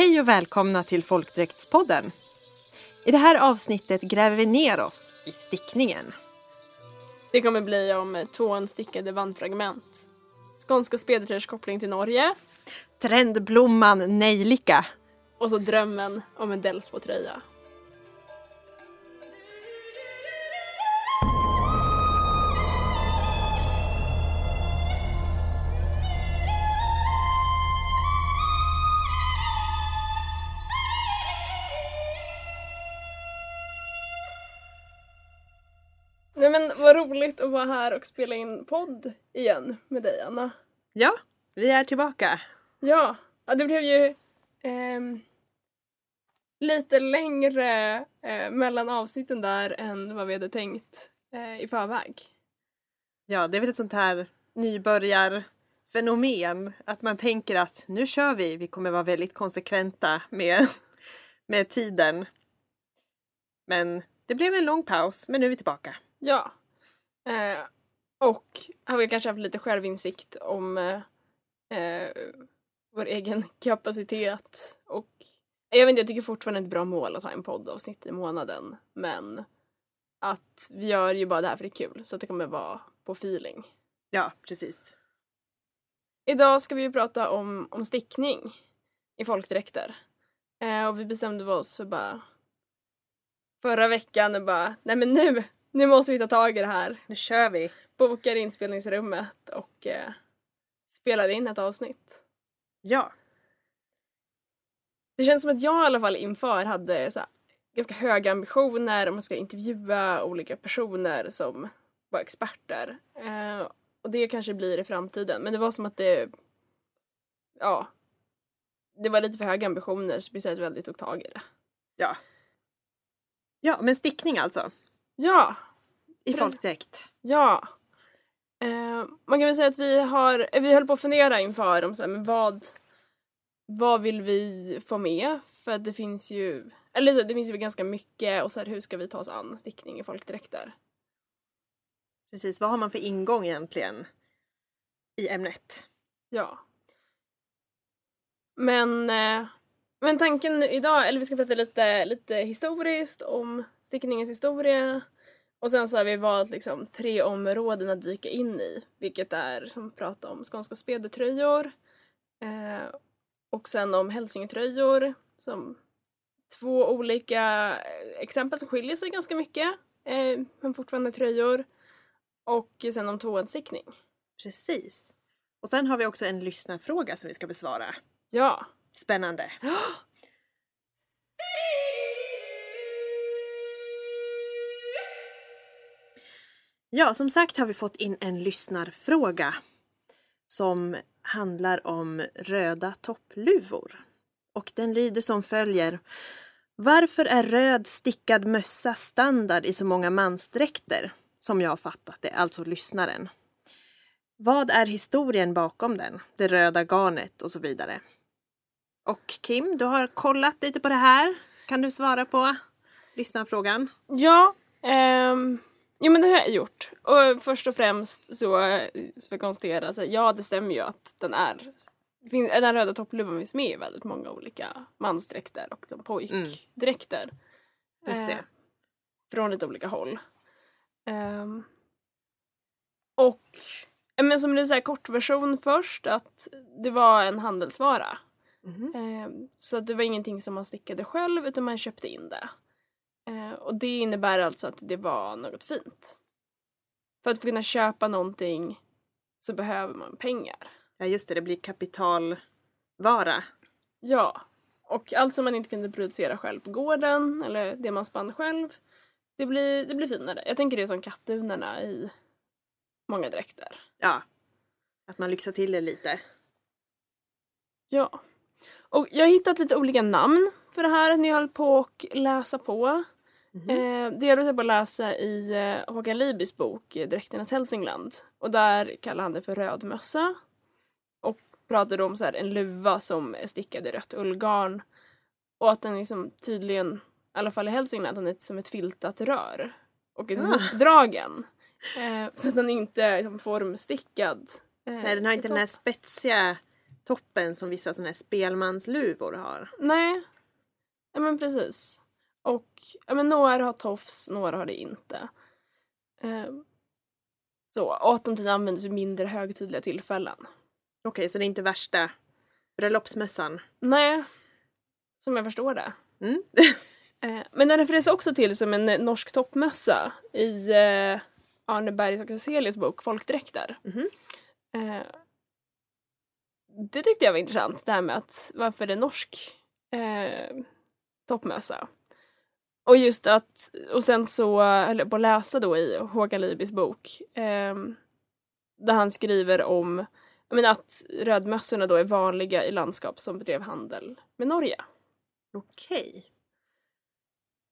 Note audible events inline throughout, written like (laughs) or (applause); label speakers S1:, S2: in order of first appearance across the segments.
S1: Hej och välkomna till Folkdräktspodden. I det här avsnittet gräver vi ner oss i stickningen.
S2: Det kommer bli om tvåan stickade bandfragment. Skånska spedertröjors koppling till Norge
S1: Trendblomman nejlika.
S2: och så drömmen om en Delsbo-tröja. Roligt att vara här och spela in podd igen med dig Anna.
S1: Ja, vi är tillbaka.
S2: Ja, ja det blev ju ehm, lite längre eh, mellan avsnitten där än vad vi hade tänkt eh, i förväg.
S1: Ja, det är väl ett sånt här nybörjarfenomen. Att man tänker att nu kör vi, vi kommer vara väldigt konsekventa med, med tiden. Men det blev en lång paus, men nu är vi tillbaka.
S2: Ja. Eh, och har vi kanske haft lite självinsikt om eh, eh, vår egen (laughs) kapacitet och jag vet inte, jag tycker fortfarande det är ett bra mål att ha en poddavsnitt i månaden men att vi gör ju bara det här för det är kul så att det kommer vara på feeling.
S1: Ja, precis.
S2: Idag ska vi ju prata om, om stickning i folkdräkter. Eh, och vi bestämde oss för bara förra veckan och bara, nej men nu, nu måste vi ta tag i det här.
S1: Nu kör vi.
S2: Bokar inspelningsrummet och eh, spelar in ett avsnitt.
S1: Ja.
S2: Det känns som att jag i alla fall inför hade så här, ganska höga ambitioner om man ska intervjua olika personer som var experter. Eh, och det kanske blir i framtiden. Men det var som att det... Ja. Det var lite för höga ambitioner så speciellt väldigt tog tag i det.
S1: Ja. Ja, men stickning alltså.
S2: Ja!
S1: I folkdräkt.
S2: Ja! Eh, man kan väl säga att vi har, eh, vi höll på att fundera inför om så här, men vad, vad vill vi få med? För att det finns ju, eller så, det finns ju ganska mycket och så här, hur ska vi ta oss an stickning i folkdräkter?
S1: Precis, vad har man för ingång egentligen i ämnet?
S2: Ja. Men, eh, men tanken idag, eller vi ska prata lite, lite historiskt om stickningens historia. Och sen så har vi valt liksom tre områden att dyka in i. Vilket är som prata om skånska spedertröjor. Eh, och sen om hälsingetröjor. Som två olika eh, exempel som skiljer sig ganska mycket. Eh, men fortfarande tröjor. Och sen om tvåhandsstickning.
S1: Precis. Och sen har vi också en lyssnarfråga som vi ska besvara.
S2: Ja.
S1: Spännande. (gasps) Ja, som sagt har vi fått in en lyssnarfråga som handlar om röda toppluvor. Och den lyder som följer. Varför är röd stickad mössa standard i så många mansdräkter? Som jag har fattat det, alltså lyssnaren. Vad är historien bakom den? Det röda garnet och så vidare. Och Kim, du har kollat lite på det här. Kan du svara på lyssnarfrågan?
S2: Ja, um jo men det har jag gjort. Och först och främst så eh, ska jag konstatera, så, ja det stämmer ju att den är den röda toppluvan finns med i väldigt många olika mansdräkter och de pojkdräkter.
S1: Just det.
S2: Eh, från lite olika håll. Ehm, och eh, men som en så här kortversion först att det var en handelsvara.
S1: Mhm.
S2: Ehm, Så att det var ingenting som man stickade själv utan man köpte in det. Eh, Och det innebär alltså att det var något fint. För att kunna köpa någonting så behöver man pengar.
S1: Ja just det, det blir kapitalvara.
S2: Ja, och allt som man inte kunde producera själv på gården eller det man spann själv, det blir, det blir finare. Jag tänker det är som kattunerna i många dräkter.
S1: Ja. Att man lyxar till det lite.
S2: Ja. Och jag har hittat lite olika namn för det här när jag höll på och läsa på.
S1: Mhm.
S2: Eh, det jag på att läsa i eh, Håkan Libys bok eh, Dräkternas Hälsingland. Och där kallar han det för rödmössa. Och pratade om så här, en luva som är stickad i rött ullgarn. Och att den liksom tydligen, i alla fall i Hälsingland, den är som ett filtat rör. Och liksom
S1: Ah.
S2: hopdragen. Eh, så att den inte är liksom, formstickad. Eh,
S1: Nej, den har inte den här spetsiga toppen som vissa sådana här spelmansluvor har.
S2: Nej. Ja men precis. Och ja, men några har tofs, några har det inte. Eh, så, de tydligen används vid mindre högtidliga tillfällen.
S1: Okej, så det är inte värsta bröllopsmössan?
S2: Nej, som jag förstår det.
S1: Mm. (laughs)
S2: Eh, men den refereras också till som en eh, norsk toppmössa i eh, Arne Bergs och Cecilias bok Folkdräkter.
S1: Mhm.
S2: Eh, det tyckte jag var intressant, det här med att varför det är norsk eh, toppmössa. Och just att, och sen så höll jag på att läsa då i Håkan Libys bok eh, där han skriver om menar, att rödmössorna då är vanliga i landskap som bedrev handel med Norge.
S1: Okej.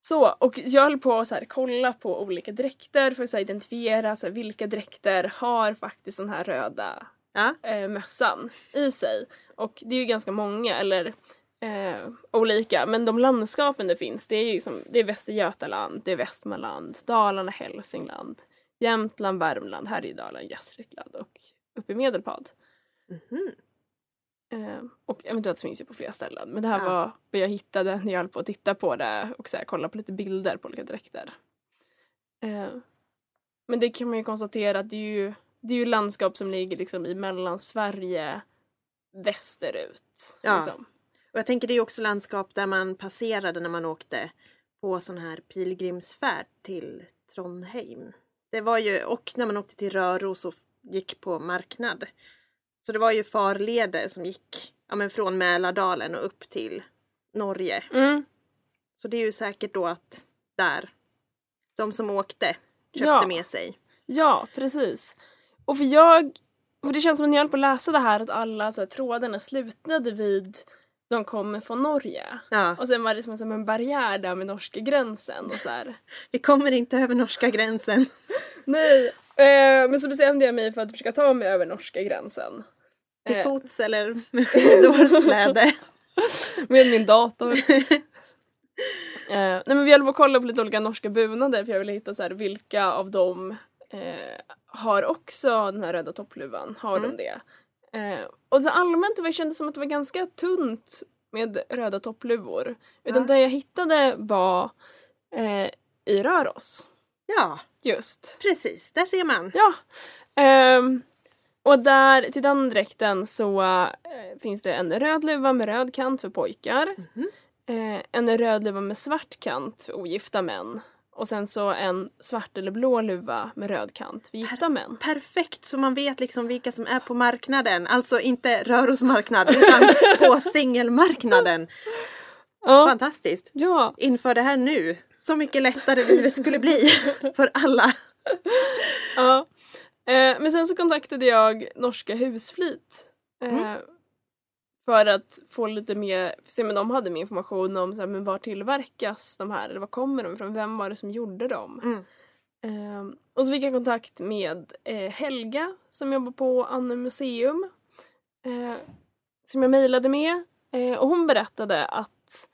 S2: Så, och jag höll på att så här, kolla på olika dräkter för att här, identifiera så här, vilka dräkter har faktiskt den här röda
S1: Ja.
S2: eh, mössan i sig. Och det är ju ganska många, eller eh, olika, men de landskapen det finns det är ju liksom, det är Västergötaland, det är Västmanland, Dalarna, Hälsingland, Jämtland, Värmland, Härjedalen, Gästrikland och uppe i Medelpad.
S1: Mhm.
S2: Eh, och eventuellt finns det på flera ställen. Men det här
S1: Ja.
S2: var vad jag hittade när jag höll på att titta på det och så här, kolla på lite bilder på olika dräkter. Eh, men det kan man ju konstatera att det är ju, det är ju landskap som ligger liksom i Mellansverige västerut.
S1: Ja.
S2: Liksom.
S1: Och jag tänker det är också landskap där man passerade när man åkte på sån här pilgrimsfärd till Trondheim. Det var ju, och när man åkte till Röros och gick på marknad. Så det var ju farleder som gick ja, men från Mälardalen och upp till Norge.
S2: Mm.
S1: Så det är ju säkert då att där, de som åkte köpte
S2: Ja.
S1: med sig.
S2: Ja, precis. Och för jag, för det känns som när jag höll på att läsa det här att alla så här, trådarna slutade vid de kommer från Norge.
S1: Ja,
S2: Och sen var det som en, som en barriär där med norska gränsen och så här. (laughs)
S1: vi kommer inte över norska gränsen. (laughs)
S2: Nej! Eh, men så bestämde jag mig för att försöka ta mig över norska gränsen.
S1: Till
S2: Eh.
S1: fots eller (laughs) med skidor, släde.
S2: Med min dator. Eh, nej men vi höll på att kolla på lite olika norska bunader för jag ville hitta så här, vilka av dem eh, har också den här röda toppluvan. Har
S1: Mm.
S2: de det? Eh, och så allmänt det kändes som att det var ganska tunt med röda toppluvor. Utan
S1: Ja.
S2: det jag hittade var eh, i Röros.
S1: Ja,
S2: Just.
S1: precis. Där ser man.
S2: Ja. Ehm, och där, till den dräkten så eh, finns det en röd luva med röd kant för pojkar.
S1: Mhm.
S2: Eh, en röd luva med svart kant för ogifta män. Och sen så en svart eller blå luva med röd kant för gifta män.
S1: Perfekt så man vet liksom vilka som är på marknaden. Alltså inte Röros marknad utan på (laughs) singelmarknaden.
S2: Ja.
S1: Fantastiskt.
S2: ja.
S1: Inför det här nu. Så mycket lättare livet skulle bli (laughs) för alla.
S2: ja. Eh, men sen så kontaktade jag norska Husflit. Eh,
S1: Mm.
S2: För att få lite mer, se men de hade mer information om så här, men var tillverkas de här, eller var kommer de ifrån, vem var det som gjorde dem?
S1: Mm.
S2: Ehm, och så fick jag kontakt med eh, Helga som jobbar på Anne museum. Eh, som jag mejlade med. Eh, och hon berättade att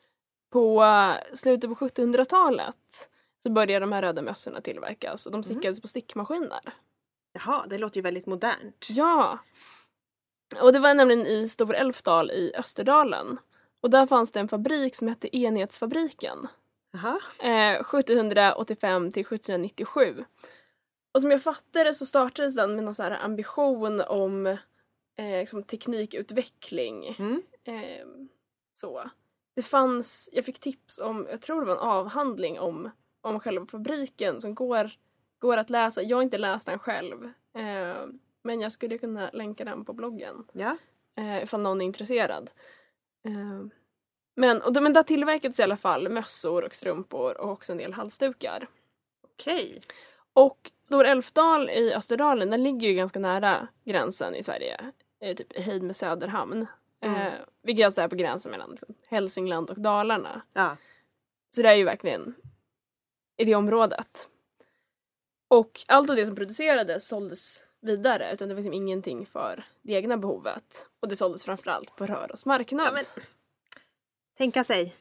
S2: på eh, slutet på 1700-talet så började de här röda mössorna tillverkas och de stickades på stickmaskiner.
S1: Jaha, det låter ju väldigt modernt.
S2: Ja! Och det var nämligen i Stor Älvdal i Österdalen. Och där fanns det en fabrik som hette Enhetsfabriken.
S1: Jaha.
S2: Eh, 1785 till 1797. Och som jag fattar det så startades den med någon så här ambition om eh, liksom teknikutveckling.
S1: Mm.
S2: Eh, så. Det fanns, jag fick tips om, jag tror det var en avhandling om, om själva fabriken som går, går att läsa. Jag har inte läst den själv. Eh, men jag skulle kunna länka den på bloggen
S1: Ja.
S2: eh, ifall någon är intresserad. Eh, men, och, men där tillverkades i alla fall mössor och strumpor och också en del halsdukar.
S1: Okej.
S2: Och Stor Älvdal i Österdalen, den ligger ju ganska nära gränsen i Sverige. Eh, typ i höjd med Söderhamn.
S1: Mm.
S2: Eh, vilket alltså är på gränsen mellan liksom, Hälsingland och Dalarna.
S1: Ja.
S2: Så det är ju verkligen i det området. Och allt av det som producerades såldes vidare utan det var liksom ingenting för det egna behovet. Och det såldes framförallt på Röros marknad.
S1: ja men, tänka sig.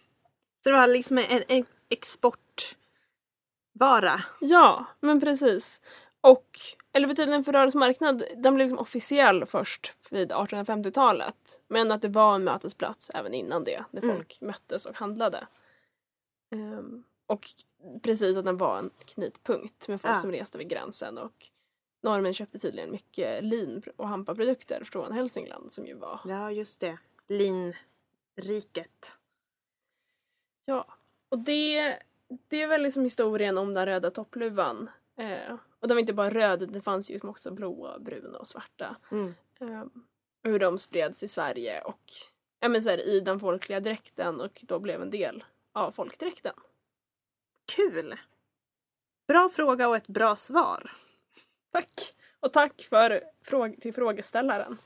S1: Så det var liksom en, en exportvara.
S2: Ja, men precis. Och Elevtiden för rörelse marknad, den blev liksom officiell först vid 1850-talet. Men att det var en mötesplats även innan det, där
S1: Mm.
S2: folk möttes och handlade. Ehm, och precis att den var en knutpunkt med folk
S1: Ja.
S2: som reste vid gränsen och normen köpte tydligen mycket lin och hampaprodukter från Hälsingland som ju var
S1: Ja, just det. Linriket.
S2: Ja, och det, det är väl liksom historien om den röda toppluvan. Eh, och den var inte bara röd, det fanns ju liksom också blåa, bruna och svarta.
S1: Mm.
S2: Eh, och hur de spreds i Sverige och ja, men så här, i den folkliga dräkten och då blev en del av folkdräkten.
S1: Kul! Bra fråga och ett bra svar.
S2: Tack! Och tack för fråg- till frågeställaren.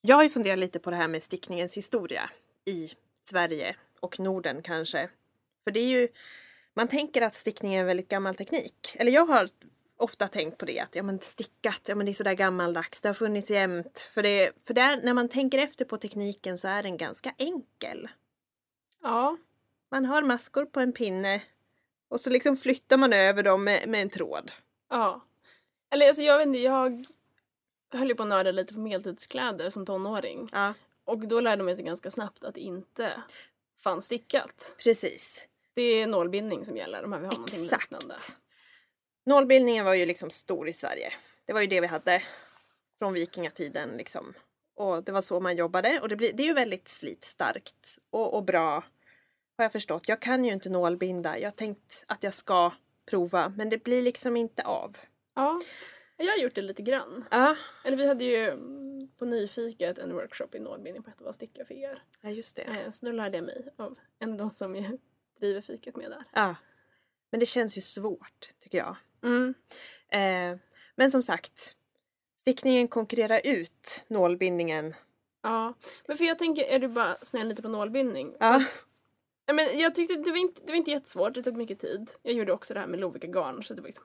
S1: Jag har ju funderat lite på det här med stickningens historia i Sverige och Norden kanske. För det är ju, man tänker att stickning är en väldigt gammal teknik. Eller jag har ofta tänkt på det att ja men stickat, ja men det är sådär gammaldags, det har funnits jämt. För, det, för det är, när man tänker efter på tekniken så är den ganska enkel.
S2: Ja,
S1: Man har maskor på en pinne och så liksom flyttar man över dem med, med en tråd.
S2: ja. Eller alltså jag vet inte, jag höll ju på att nörda lite på medeltidskläder som tonåring.
S1: Ja,
S2: Och då lärde man sig ganska snabbt att det inte fanns stickat.
S1: precis.
S2: Det är nålbindning som gäller om man vill ha någonting liknande.
S1: Exakt. Nålbildningen var ju liksom stor i Sverige. Det var ju det vi hade från vikingatiden liksom. Och det var så man jobbade och det, blir, det är ju väldigt slitstarkt och, och bra. Har jag förstått. Jag kan ju inte nålbinda. Jag har tänkt att jag ska prova men det blir liksom inte av.
S2: Ja, jag har gjort det lite grann.
S1: Ja,
S2: Eller vi hade ju på Nyfiket en workshop i nålbindning på ett av våra stickcaféer.
S1: ja just det.
S2: Eh, Så då lärde jag mig av en av de som jag (laughs) driver fiket med där.
S1: Ja. Men det känns ju svårt tycker jag.
S2: Mm.
S1: Eh, men som sagt, stickningen konkurrerar ut nålbindningen.
S2: Ja, men för jag tänker, är du bara snäll lite på nålbindning?
S1: Ja.
S2: Ja, men jag tyckte det var, inte, det var inte jättesvårt, det tog mycket tid. Jag gjorde också det här med Lovikka garn så det var liksom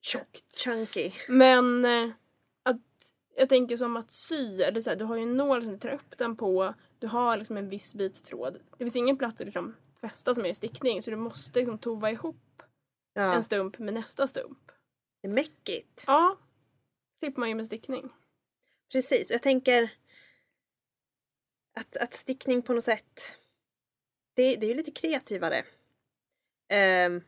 S2: tjockt.
S1: Chunky.
S2: Men eh, att, jag tänker som att sy, eller så här, du har ju en nål som du tar upp den på, du har liksom en viss bit tråd. Det finns ingen plats att liksom fästa som är i stickning så du måste liksom tova ihop
S1: Ja.
S2: en stump med nästa stump.
S1: Det är mäckigt.
S2: Ja, slipper man ju med stickning.
S1: Precis, jag tänker att, att stickning på något sätt, det, det är ju lite kreativare. Ehm,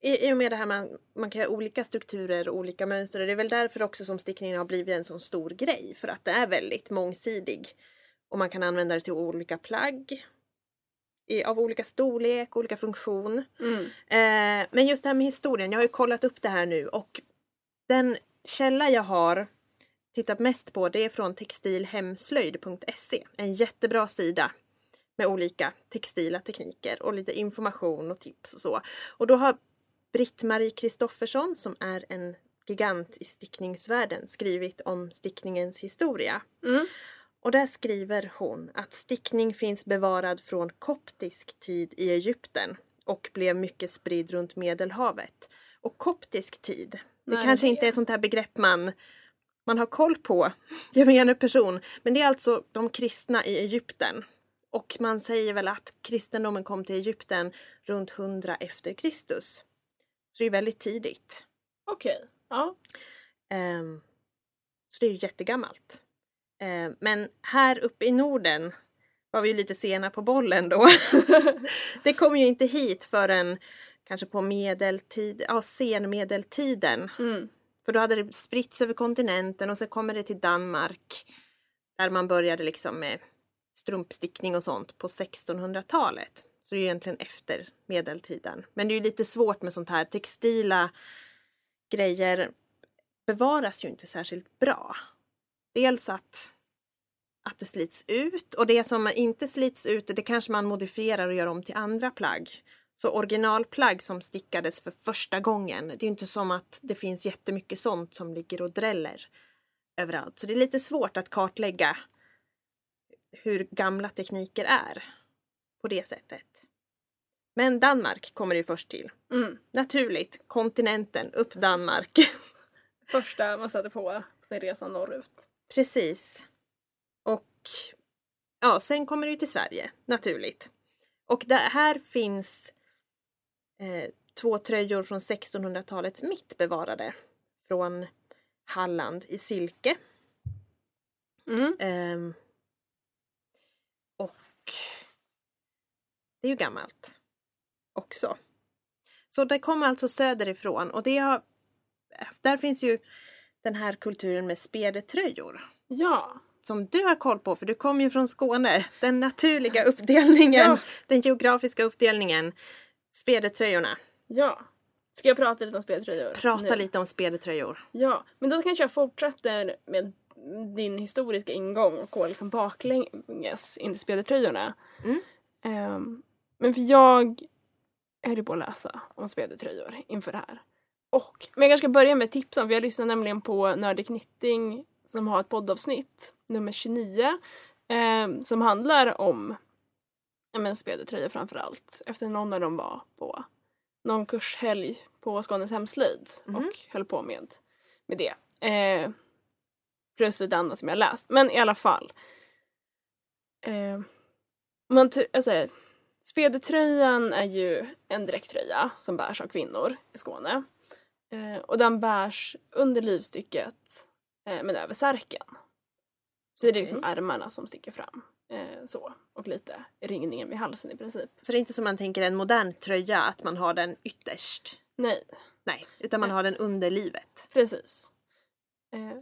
S1: i, I och med det här man, man kan göra olika strukturer och olika mönster. och Det är väl därför också som stickningen har blivit en sån stor grej. För att det är väldigt mångsidig. Och man kan använda det till olika plagg. I, av olika storlek, olika funktion.
S2: Mm.
S1: Eh, men just det här med historien, jag har ju kollat upp det här nu och den källa jag har tittat mest på det är från textilhemslöjd.se. En jättebra sida med olika textila tekniker och lite information och tips och så. Och då har Britt-Marie Kristoffersson som är en gigant i stickningsvärlden skrivit om stickningens historia.
S2: Mm.
S1: Och där skriver hon att stickning finns bevarad från koptisk tid i Egypten och blev mycket spridd runt Medelhavet. Och koptisk tid, det
S2: Nej,
S1: kanske
S2: det-
S1: inte är ett sånt här begrepp man, man har koll på, (laughs) gemene person. Men det är alltså de kristna i Egypten. Och man säger väl att kristendomen kom till Egypten runt 100 efter Kristus. Så det är väldigt tidigt.
S2: Okej, ja.
S1: Ehm, så det är ju jättegammalt. Ehm, men här uppe i Norden var vi ju lite sena på bollen då. (laughs) det kom ju inte hit förrän kanske på medeltid, ja senmedeltiden.
S2: Mm.
S1: För då hade det spritts över kontinenten och så kommer det till Danmark. Där man började liksom med strumpstickning och sånt på 1600-talet. Så det är egentligen efter medeltiden. Men det är lite svårt med sånt här textila grejer bevaras ju inte särskilt bra. Dels att, att det slits ut och det som inte slits ut det kanske man modifierar och gör om till andra plagg. Så originalplagg som stickades för första gången, det är ju inte som att det finns jättemycket sånt som ligger och dräller överallt. Så det är lite svårt att kartlägga hur gamla tekniker är på det sättet. Men Danmark kommer det ju först till.
S2: Mm.
S1: Naturligt, kontinenten, upp Danmark. (laughs)
S2: Första man satte på sin resa norrut.
S1: Precis. Och ja, sen kommer det ju till Sverige, naturligt. Och det här finns eh, två tröjor från 1600-talets mitt bevarade. Från Halland i silke.
S2: Mm.
S1: Ehm, och det är ju gammalt också. Så det kommer alltså söderifrån och det har, där finns ju den här kulturen med spedetröjor.
S2: Ja.
S1: Som du har koll på för du kommer ju från Skåne. Den naturliga uppdelningen,
S2: Ja.
S1: den geografiska uppdelningen. Spedetröjorna.
S2: Ja. Ska jag prata lite om speltröjor?
S1: Prata
S2: nu?
S1: lite om spedetröjor.
S2: Ja, men då kanske jag fortsätter med din historiska ingång och går liksom baklänges in till speltröjorna.
S1: Mm.
S2: Ehm, men för jag höll på att läsa om speltröjor inför det här. Och, men jag kanske ska börja med tipsen för jag lyssnar nämligen på Nördig Knitting som har ett poddavsnitt, nummer 29, ehm, som handlar om ja, men spedertröjor framför allt. Efter någon av dem var på någon kurshelg på Skånes hemslöjd
S1: Mhm.
S2: och höll på med, med det. Eh, plus lite annat som jag läst. Men i alla fall. Eh, man alltså, spedertröjan är ju en dräkttröja som bärs av kvinnor i Skåne. Eh, och den bärs under livstycket eh, men över särken. Så det är liksom
S1: Okej.
S2: ärmarna som sticker fram. Eh, så. Och lite ringningen vid halsen i princip.
S1: Så det är inte som man tänker en modern tröja att man har den ytterst.
S2: Nej,
S1: Nej, utan man har den under livet.
S2: precis. Eh,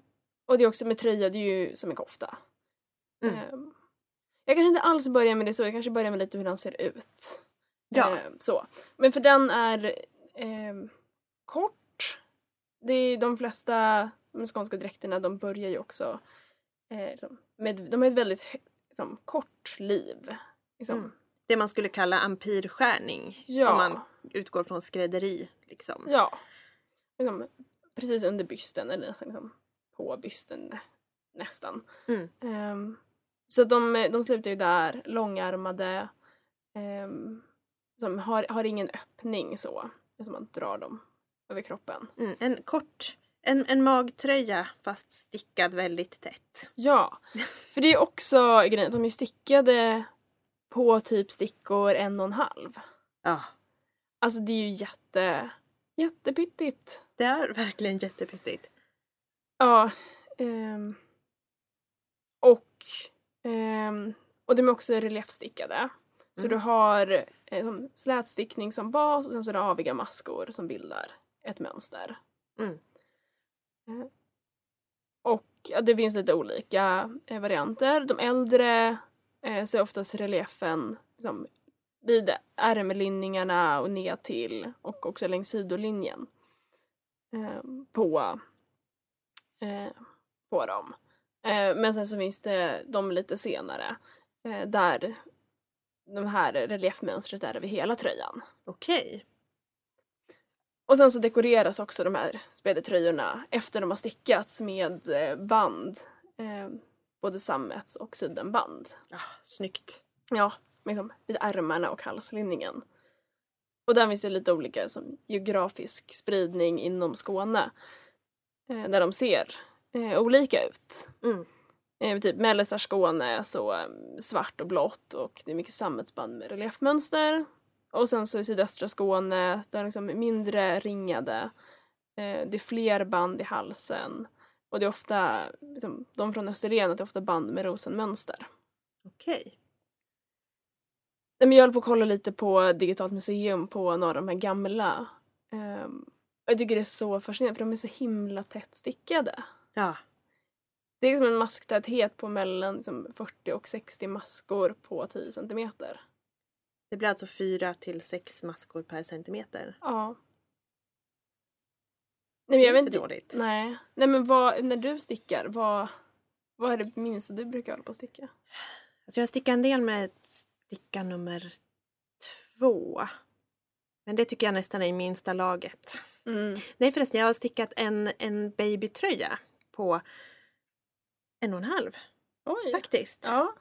S2: och det är också med tröja, det är ju som en kofta.
S1: Mm.
S2: Eh, jag kanske inte alls börjar med det så, jag kanske börjar med lite hur den ser ut.
S1: Ja.
S2: Eh, så. Men för den är eh, kort. Det är de flesta de skånska dräkterna de börjar ju också eh, liksom, med, de har ett väldigt liksom, kort liv. Liksom.
S1: Mm. Det man skulle kalla ampyrskärning.
S2: Ja.
S1: Om man utgår från skrädderi. Liksom.
S2: Ja. Liksom, precis under bysten eller nästan liksom, på bysten nästan.
S1: Mm.
S2: Ehm, så de, de slutar ju där, långärmade. Um, som har, har ingen öppning så. Som man drar dem över kroppen.
S1: Mm. En kort, en, en magtröja fast stickad väldigt tätt.
S2: Ja, (laughs) för det är också grejen de är stickade på typ stickor en och en halv.
S1: Ja,
S2: Alltså det är ju jätte, jättepyttigt.
S1: det är verkligen jättepyttigt.
S2: Ja. ehm, och, ehm, och de är också reliefstickade. Så
S1: Mm.
S2: du har som slätstickning som bas och sen så är det aviga maskor som bildar ett mönster.
S1: Mm.
S2: Och ja, det finns lite olika eh, varianter. De äldre eh, ser oftast reliefen liksom, vid ärmlinningarna och ner till och också längs sidolinjen eh, på, eh, på dem. Eh, men sen så finns det de lite senare eh, där de här reliefmönstret är över hela tröjan.
S1: Okej.
S2: Och sen så dekoreras också de här spedertröjorna efter de har stickats med eh, band. Eh, både sammets och sidenband.
S1: Ah, snyggt.
S2: Ja, liksom vid ärmarna och halslinningen. Och där finns det lite olika som geografisk spridning inom Skåne. Eh, där de ser eh, olika ut.
S1: Mm.
S2: Eh, typ mellersta Skåne så eh, svart och blått och det är mycket sammetsband med reliefmönster. Och sen så i sydöstra Skåne där liksom mindre ringade. Eh, det är fler band i halsen. Och det är ofta, liksom, de från Österlen, att det är ofta band med rosenmönster.
S1: Okej.
S2: Men jag håller på att kolla lite på Digitalt museum på några av de här gamla. Um, jag tycker det är så fascinerande för de är så himla tätt stickade.
S1: Ja.
S2: Det är liksom en masktäthet på mellan liksom 40 och 60 maskor på 10 centimeter.
S1: Det blir alltså fyra till sex maskor per centimeter.
S2: Ja. Nej, men
S1: Det
S2: jag vet
S1: inte
S2: inte.
S1: dåligt.
S2: Nej. Nej men vad, när du stickar, vad, vad är det minsta du brukar hålla på att sticka?
S1: Alltså jag stickar en del med sticka nummer två. Men det tycker jag nästan är i minsta laget.
S2: Mm.
S1: Nej förresten, jag har stickat en, en babytröja på en och en halv
S2: Oj.
S1: faktiskt.
S2: Ja.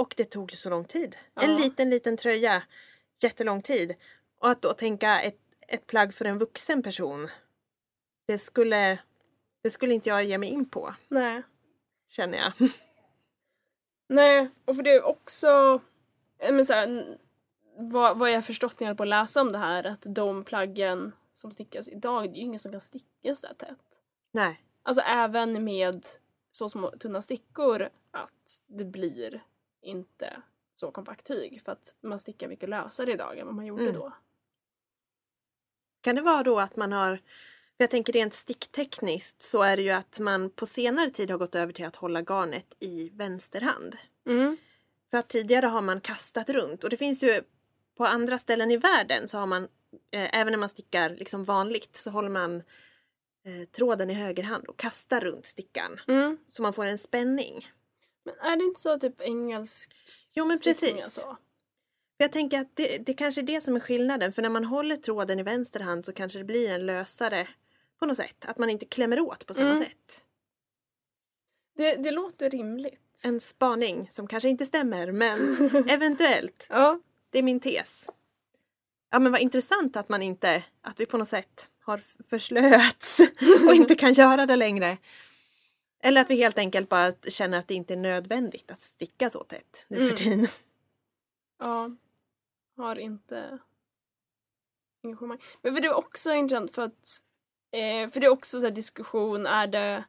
S1: Och det tog så lång tid.
S2: Ja.
S1: En liten, liten tröja. Jättelång tid. Och att då tänka ett, ett plagg för en vuxen person. Det skulle, det skulle inte jag ge mig in på,
S2: Nej.
S1: känner jag. (laughs)
S2: Nej, och för det är också, eh, men så här, vad, vad jag förstått när jag på att läsa om det här, att de plaggen som stickas idag, det är ju ingen som kan sticka så tätt.
S1: Nej.
S2: Alltså även med så små tunna stickor att det blir inte så kompakt tyg för att man stickar mycket lösare idag än vad man gjorde
S1: Mm.
S2: då.
S1: Kan det vara då att man har, jag tänker rent sticktekniskt så är det ju att man på senare tid har gått över till att hålla garnet i vänster hand.
S2: Mm.
S1: För att tidigare har man kastat runt och det finns ju på andra ställen i världen så har man, eh, även när man stickar liksom vanligt så håller man eh, tråden i höger hand och kastar runt stickan.
S2: Mm.
S1: Så man får en spänning.
S2: Men är det inte så typ engelsk
S1: Jo men precis.
S2: Så?
S1: Jag tänker att det, det kanske är det som är skillnaden. För när man håller tråden i vänster hand så kanske det blir en lösare på något sätt. Att man inte klämmer åt på samma
S2: Mm.
S1: sätt.
S2: Det, det låter rimligt.
S1: En spaning som kanske inte stämmer men (laughs) eventuellt.
S2: Ja.
S1: Det är min tes. Ja men vad intressant att man inte, att vi på något sätt har förslöats (laughs) och inte kan göra det längre. Eller att vi helt enkelt bara känner att det inte är nödvändigt att sticka så tätt nu
S2: Mm.
S1: för tiden.
S2: Ja. Har inte engagemang. Men för det är också intressant för att eh, för det är också så diskussion, är det,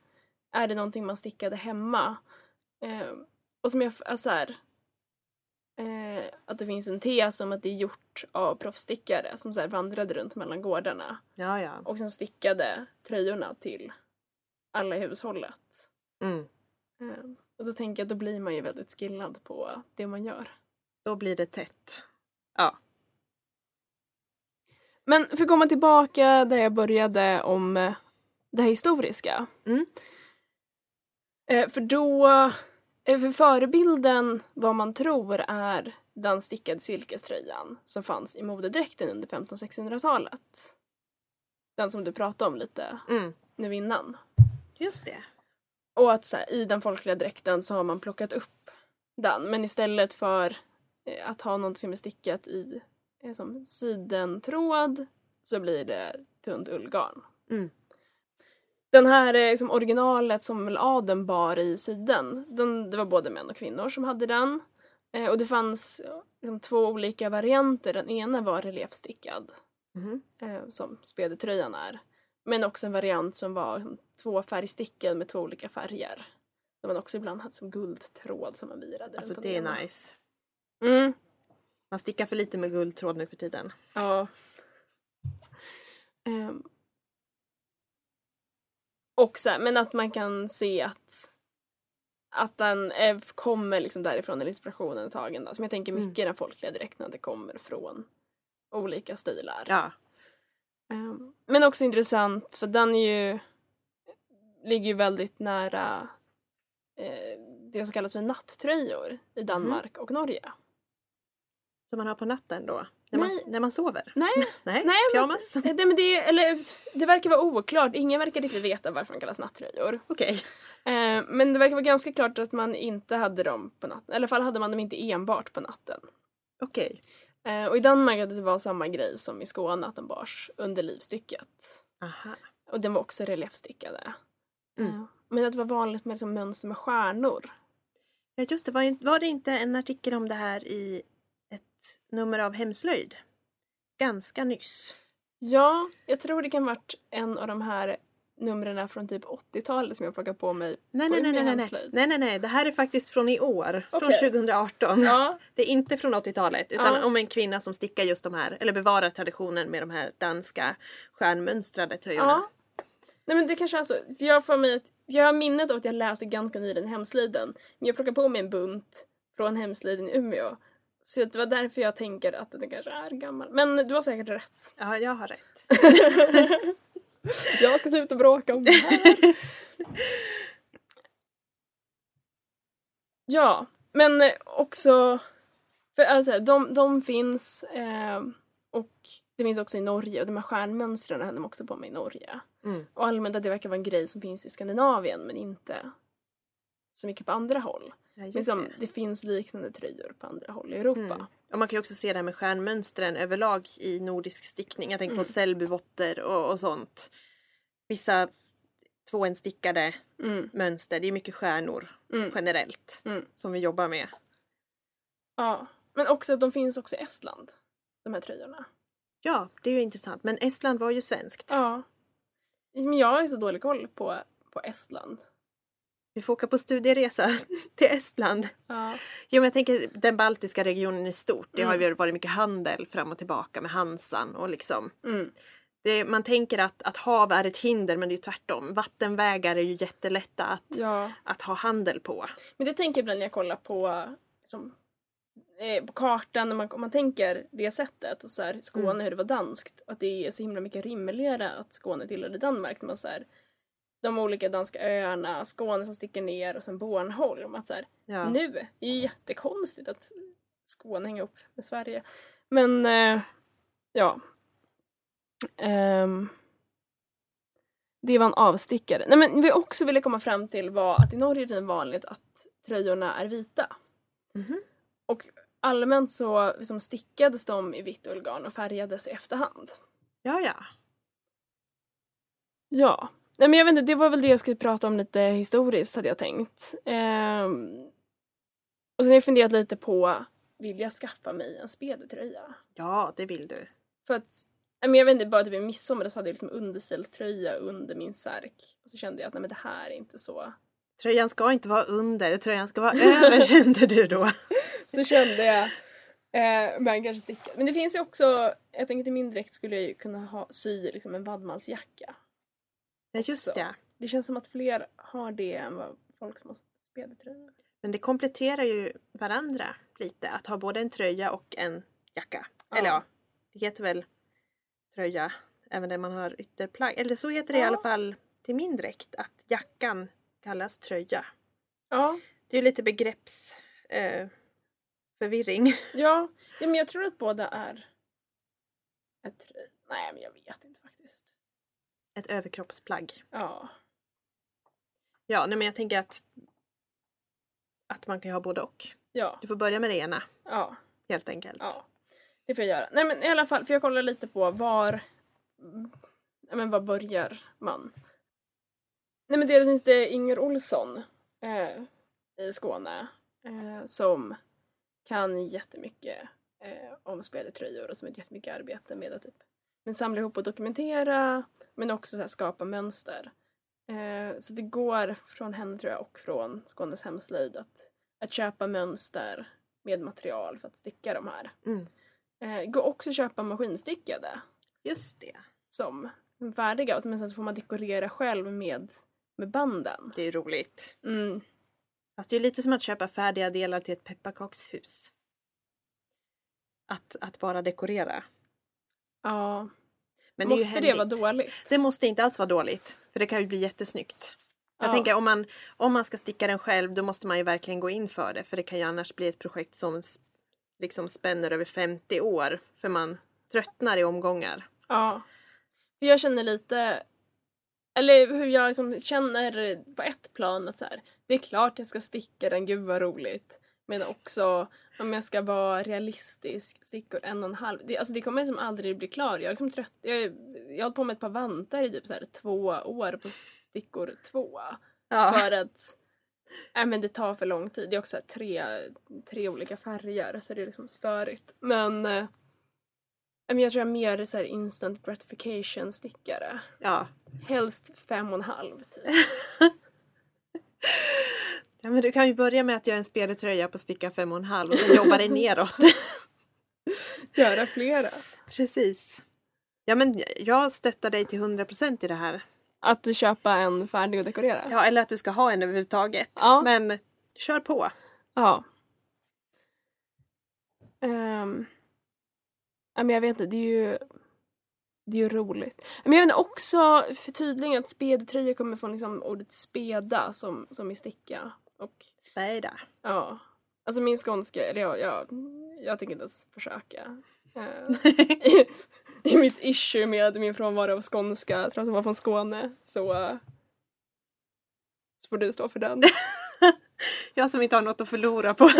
S2: är det någonting man stickade hemma? Eh, och som jag, alltså här, eh, att det finns en tes om att det är gjort av proffsstickare som så vandrade runt mellan gårdarna
S1: Ja ja.
S2: och sen stickade tröjorna till alla i hushållet.
S1: Mm.
S2: Eh, och då tänker jag att då blir man ju väldigt skillad på det man gör.
S1: Då blir det tätt. Ja.
S2: Men för att komma tillbaka där jag började om eh, det historiska.
S1: Mm.
S2: Eh, För då, eh, för förebilden vad man tror är den stickade silkeströjan som fanns i modedräkten under 1500-1600-talet. Den som du pratade om lite
S1: Mm.
S2: nu innan.
S1: Just det.
S2: Och att så här, i den folkliga dräkten så har man plockat upp den. Men istället för eh, att ha något som är stickat i eh, som sidentråd så blir det tunt ullgarn.
S1: Mm.
S2: Den här eh, liksom, originalet som väl adeln bar i siden, den, det var både män och kvinnor som hade den. Eh, och det fanns liksom, två olika varianter. Den ena var reliefstickad
S1: Mhm.
S2: eh, som spedetröjan är. Men också en variant som var liksom, tvåfärgstickad med två olika färger. Där man också ibland hade som guldtråd som man virade
S1: Alltså det är nice.
S2: Mm,
S1: Man stickar för lite med guldtråd nu för tiden.
S2: ja. Ehm. Och så här, men att man kan se att att den är, kommer liksom därifrån, eller inspirationen är tagen. Som jag tänker
S1: Mm.
S2: mycket i den folkliga dräkten, det kommer från olika stilar.
S1: Ja.
S2: Ehm, Men också intressant för den är ju ligger ju väldigt nära eh, det som kallas för nattröjor i Danmark och Norge.
S1: Som man har på natten då? När man,
S2: Nej.
S1: när man sover?
S2: Nej, (laughs)
S1: Nej,
S2: Nej, men-
S1: pyjamas?
S2: eh, det, men det, eller, det verkar vara oklart. Ingen verkar riktigt veta varför de kallas nattröjor.
S1: Okej.
S2: Eh, men det verkar vara ganska klart att man inte hade dem på natten. I alla fall hade man dem inte enbart på natten.
S1: Okej.
S2: Eh, och i Danmark hade det var samma grej som i Skåne, att de bars under livstycket.
S1: Aha.
S2: Och den var också reliefstickade.
S1: Mm.
S2: Eh, Men att det var vanligt med liksom mönster med stjärnor.
S1: Ja just det, var, var det inte en artikel om det här i ett nummer av Hemslöjd? Ganska nyss.
S2: Ja, jag tror det kan ha varit en av de här numren från typ 80-talet som jag plockade på mig.
S1: Nej nej nej nej nej. nej nej nej. Det här är faktiskt från i år. Från
S2: Okej.
S1: 2018.
S2: Ja, (laughs)
S1: Det är inte från 80-talet utan
S2: Ja.
S1: om en kvinna som stickar just de här, eller bevarar traditionen med de här danska stjärnmönstrade tröjorna.
S2: ja. Nej men det kanske är så. För Jag, får mig att, jag har minnet av att jag läste ganska nyligen Hemsliden. Men jag plockade på mig en bunt från Hemsliden i Umeå. Så det var därför jag tänker att den kanske är gammal. Men du har säkert rätt.
S1: Ja, jag har rätt. (laughs) (laughs)
S2: Jag ska sluta bråka om det här. (laughs) ja, men också... För alltså, de, de finns eh, och det finns också i Norge och de här stjärnmönstren hade de också på mig i Norge.
S1: Mm.
S2: Och allmänt att det verkar vara en grej som finns i Skandinavien men inte så mycket på andra håll.
S1: Ja, just
S2: Men som,
S1: det.
S2: det finns liknande tröjor på andra håll i Europa.
S1: Mm. Och man kan ju också se det här med stjärnmönstren överlag i nordisk stickning. Jag tänker på
S2: Mm.
S1: Selbyvotter och, och sånt. Vissa tvåenstickade
S2: Mm.
S1: mönster. Det är mycket stjärnor
S2: Mm.
S1: generellt
S2: Mm.
S1: som vi jobbar med.
S2: Ja. Men också att de finns också i Estland. De här tröjorna.
S1: Ja, det är ju intressant. Men Estland var ju svenskt.
S2: Ja. Men jag har ju så dålig koll på, på Estland.
S1: Vi får åka på studieresa (laughs) till Estland.
S2: Ja.
S1: Jo men jag tänker den baltiska regionen i stort. Det har
S2: Mm.
S1: ju varit mycket handel fram och tillbaka med Hansan och liksom.
S2: Mm.
S1: Det, man tänker att, att hav är ett hinder men det är tvärtom. Vattenvägar är ju jättelätta att,
S2: ja.
S1: att ha handel på.
S2: Men det tänker jag ibland när jag kollar på, liksom, eh, på kartan, när man, om man tänker det sättet, och så här, Skåne
S1: Mm.
S2: hur det var danskt, att det är så himla mycket rimligare att Skåne tillhörde Danmark. Man, så här, de olika danska öarna, Skåne som sticker ner och sen Bornholm. Att, så här,
S1: Ja.
S2: Nu är det jättekonstigt att Skåne hänger upp med Sverige. Men eh, ja. Ehm, det var en avstickare. Nej, men vi också ville komma fram till var att i Norge är det vanligt att tröjorna är vita.
S1: Mhm.
S2: Och allmänt så liksom stickades de i vitt ullgarn och färgades i efterhand.
S1: ja, ja.
S2: Ja. Nej men jag vet inte, det var väl det jag skulle prata om lite historiskt hade jag tänkt. Ehm, och sen har jag funderat lite på, vill jag skaffa mig en spedetröja?
S1: Ja, det vill du.
S2: För att, nej, men jag vet inte, bara typ i midsommar så hade jag liksom underställströja under min särk. Och så kände jag att nej men det här är inte så.
S1: Tröjan ska inte vara under, tröjan ska vara över (laughs) kände du då.
S2: Så kände jag. Eh, men kanske sticka. Men det finns ju också, jag tänker till min dräkt skulle jag ju kunna ha, sy liksom en vadmalsjacka.
S1: Ja, just
S2: Så.
S1: det.
S2: Det känns som att fler har det än vad folk som har spedetröjor.
S1: Men det kompletterar ju varandra lite. Att ha både en tröja och en jacka.
S2: Ja.
S1: Eller ja, det heter väl tröja även där man har ytterplagg. Eller så heter det i
S2: Ja.
S1: alla fall till min dräkt att jackan kallas tröja.
S2: Ja,
S1: Det är ju lite begrepps eh,
S2: ja, ja men jag tror att båda är ett. Nej men jag vet inte.
S1: Ett överkroppsplagg.
S2: Ja.
S1: Ja, nej, men jag tänker att att man kan ju ha både och.
S2: Ja.
S1: Du får börja med det ena
S2: Ja.
S1: helt enkelt.
S2: Ja. Det får jag göra. Nej men i alla fall, för jag kollar lite på var... Ja, men var börjar man? Nej men dels finns det Inger Olsson eh, i Skåne eh, som kan jättemycket eh, om spedetröjor och som har jättemycket arbete med att typ, men samla ihop och dokumentera men också så här, skapa mönster. Eh, så det går från henne tror jag och från Skånes hemslöjd att, att köpa mönster med material för att sticka de här.
S1: Mm.
S2: Eh, går också att köpa maskinstickade
S1: Just det.
S2: som färdiga och sen så får man dekorera själv med, med banden.
S1: Det är roligt.
S2: Mm.
S1: Fast det är lite som att köpa färdiga delar till ett pepparkakshus. Att, att bara dekorera.
S2: Ja.
S1: Men det
S2: Måste det vara dåligt?
S1: Det måste inte alls vara dåligt. För det kan ju bli jättesnyggt. Jag
S2: Ja.
S1: tänker om man, om man ska sticka den själv då måste man ju verkligen gå in för det. För det kan ju annars bli ett projekt som liksom spänner över 50 år. För man tröttnar i omgångar.
S2: Ja. Jag känner lite, eller hur jag liksom känner på ett plan att så här, det är klart jag ska sticka den, gud vad roligt. Men också om jag ska vara realistisk, stickor en och en halv. Det, alltså det kommer liksom aldrig bli klar. Jag är liksom trött. Jag, jag har hållit på med ett par vantar i typ så här två år på stickor två.
S1: Ja.
S2: För att nej, men det tar för lång tid. Det är också tre, tre olika färger så det är liksom störigt. Men eh, jag tror jag är mer så här instant gratification stickare.
S1: ja.
S2: Helst fem och en halv typ. (laughs)
S1: Ja, men du kan ju börja med att göra en spedetröja på sticka fem och sen jobba dig (laughs) neråt.
S2: Göra flera.
S1: Precis. Ja men jag stöttar dig till 100% i det här.
S2: Att köpa en färdig och dekorera.
S1: Ja, eller att du ska ha en överhuvudtaget.
S2: Ja.
S1: Men kör på.
S2: Ja. Ehm. ja, men jag vet inte, det är ju det är ju roligt. Men jag inte, också förtydliga att spedtröja kommer från liksom ordet speda som, som i sticka. Och
S1: Späda.
S2: ja, alltså min skånska, eller jag, jag, jag tänker inte ens försöka. Eh, i, (laughs) I mitt issue med min frånvaro av skånska, trots att jag var från Skåne, så, så får du stå för den. (laughs)
S1: jag som inte har något att förlora på. (laughs)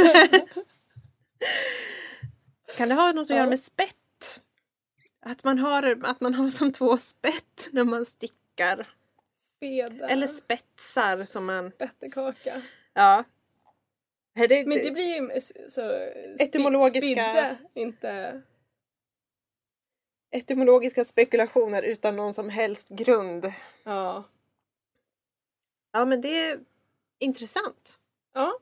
S1: kan det ha något att
S2: Ja.
S1: göra med spett? Att man, har, att man har som två spett när man stickar.
S2: Speda.
S1: Eller spetsar som man...
S2: spettekaka.
S1: Ja. Det,
S2: Men det blir ju så...
S1: Etymologiska-
S2: Spidde, inte...
S1: etymologiska spekulationer utan någon som helst grund.
S2: Ja.
S1: Ja men det är intressant.
S2: Ja.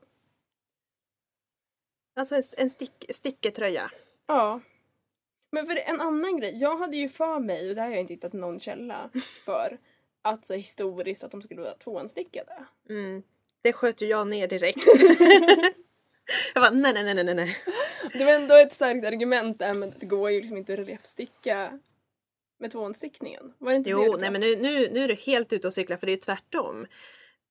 S1: Alltså en, en stick, sticketröja.
S2: Ja. Men för en annan grej, jag hade ju för mig, och det här har jag inte hittat någon källa för, att så historiskt att de skulle vara tvåanstickade.
S1: Mm. Det sköt ju jag ner direkt. (laughs) jag bara nej nej nej nej nej.
S2: Det var ändå ett starkt argument där, men det går ju liksom inte att reliefsticka med tvåanstickningen. Var det inte det
S1: Jo,
S2: du
S1: nej men nu, nu, nu är du helt ute och cyklar för det är ju tvärtom.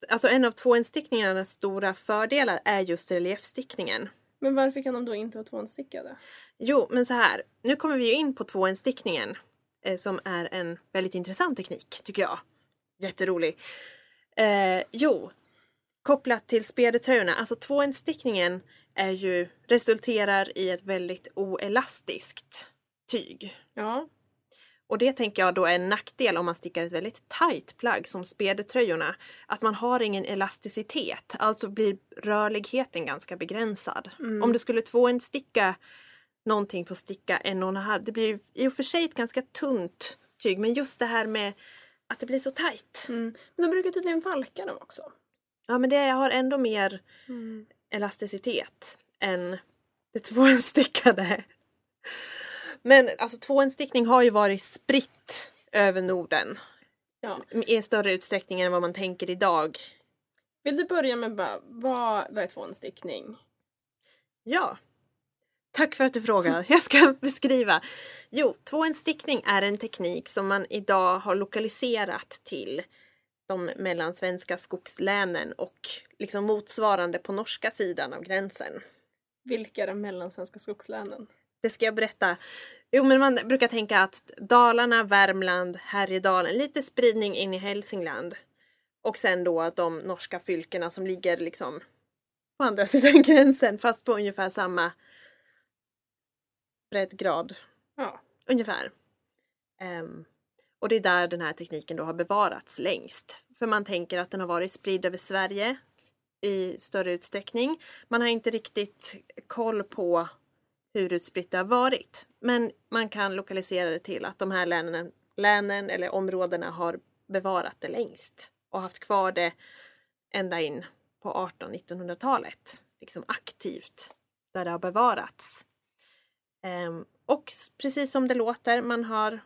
S1: Alltså en av tvåinstickningarnas stora fördelar är just reliefstickningen.
S2: Men varför kan de då inte vara tvåanstickade?
S1: Jo, men så här. Nu kommer vi ju in på tvåinstickningen eh, som är en väldigt intressant teknik tycker jag. Jätterolig. Eh, jo, kopplat till spedetröjorna. Alltså tvåinstickningen är ju, resulterar i ett väldigt oelastiskt tyg.
S2: Ja.
S1: Och det tänker jag då är en nackdel om man stickar ett väldigt tight plagg som spedetröjorna. Att man har ingen elasticitet, alltså blir rörligheten ganska begränsad.
S2: Mm.
S1: Om du skulle tvåindsticka någonting på sticka en och en halv, det blir i och för sig ett ganska tunt tyg men just det här med att det blir så tight.
S2: Mm. Men de brukar tydligen valka dem också.
S1: Ja men det har ändå mer
S2: Mm.
S1: elasticitet än det (laughs) tvåinstickade. Men alltså tvåinstickning har ju varit spritt över Norden
S2: Ja.
S1: i större utsträckning än vad man tänker idag.
S2: Vill du börja med bara, vad, vad är tvåanstickning?
S1: Ja. Tack för att du frågar. Jag ska (laughs) beskriva. Jo, tvåinstickning är en teknik som man idag har lokaliserat till de mellansvenska skogslänen och liksom motsvarande på norska sidan av gränsen.
S2: Vilka är de mellansvenska skogslänen?
S1: Det ska jag berätta. Jo, men man brukar tänka att Dalarna, Värmland, Härjedalen, lite spridning in i Hälsingland. Och sen då de norska fylkena som ligger liksom på andra (laughs) sidan gränsen fast på ungefär samma breddgrad.
S2: Ja.
S1: Ungefär. Ehm, och det är där den här tekniken då har bevarats längst. För man tänker att den har varit spridd över Sverige i större utsträckning. Man har inte riktigt koll på hur utspritt det har varit. Men man kan lokalisera det till att de här länen, länen eller områdena har bevarat det längst och haft kvar det ända in på 1800-1900-talet. Liksom aktivt där det har bevarats. Ehm, och precis som det låter, man har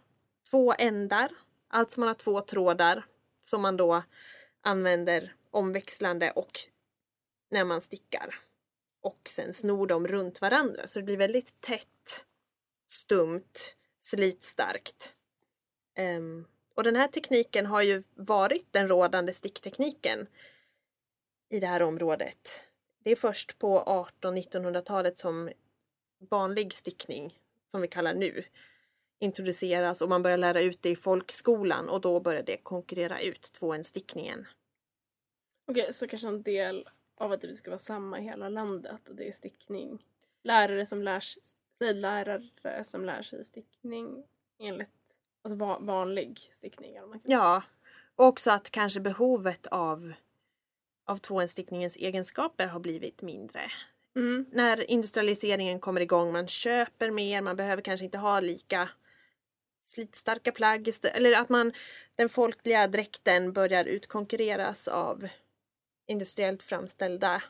S1: två ändar, alltså man har två trådar som man då använder omväxlande och när man stickar. Och sen snor de runt varandra så det blir väldigt tätt, stumt, slitstarkt. Um, och den här tekniken har ju varit den rådande sticktekniken i det här området. Det är först på 1800-1900-talet som vanlig stickning, som vi kallar nu, introduceras och man börjar lära ut det i folkskolan och då börjar det konkurrera ut tvåenstickningen.
S2: Okej, så kanske en del av att det ska vara samma i hela landet och det är stickning. Lärare som lär sig, lärare som lär sig stickning enligt alltså va- vanlig stickning.
S1: Ja, och också att kanske behovet av, av tvåenstickningens egenskaper har blivit mindre.
S2: Mm.
S1: När industrialiseringen kommer igång, man köper mer, man behöver kanske inte ha lika slitstarka plagg. Eller att man, den folkliga dräkten börjar utkonkurreras av industriellt framställda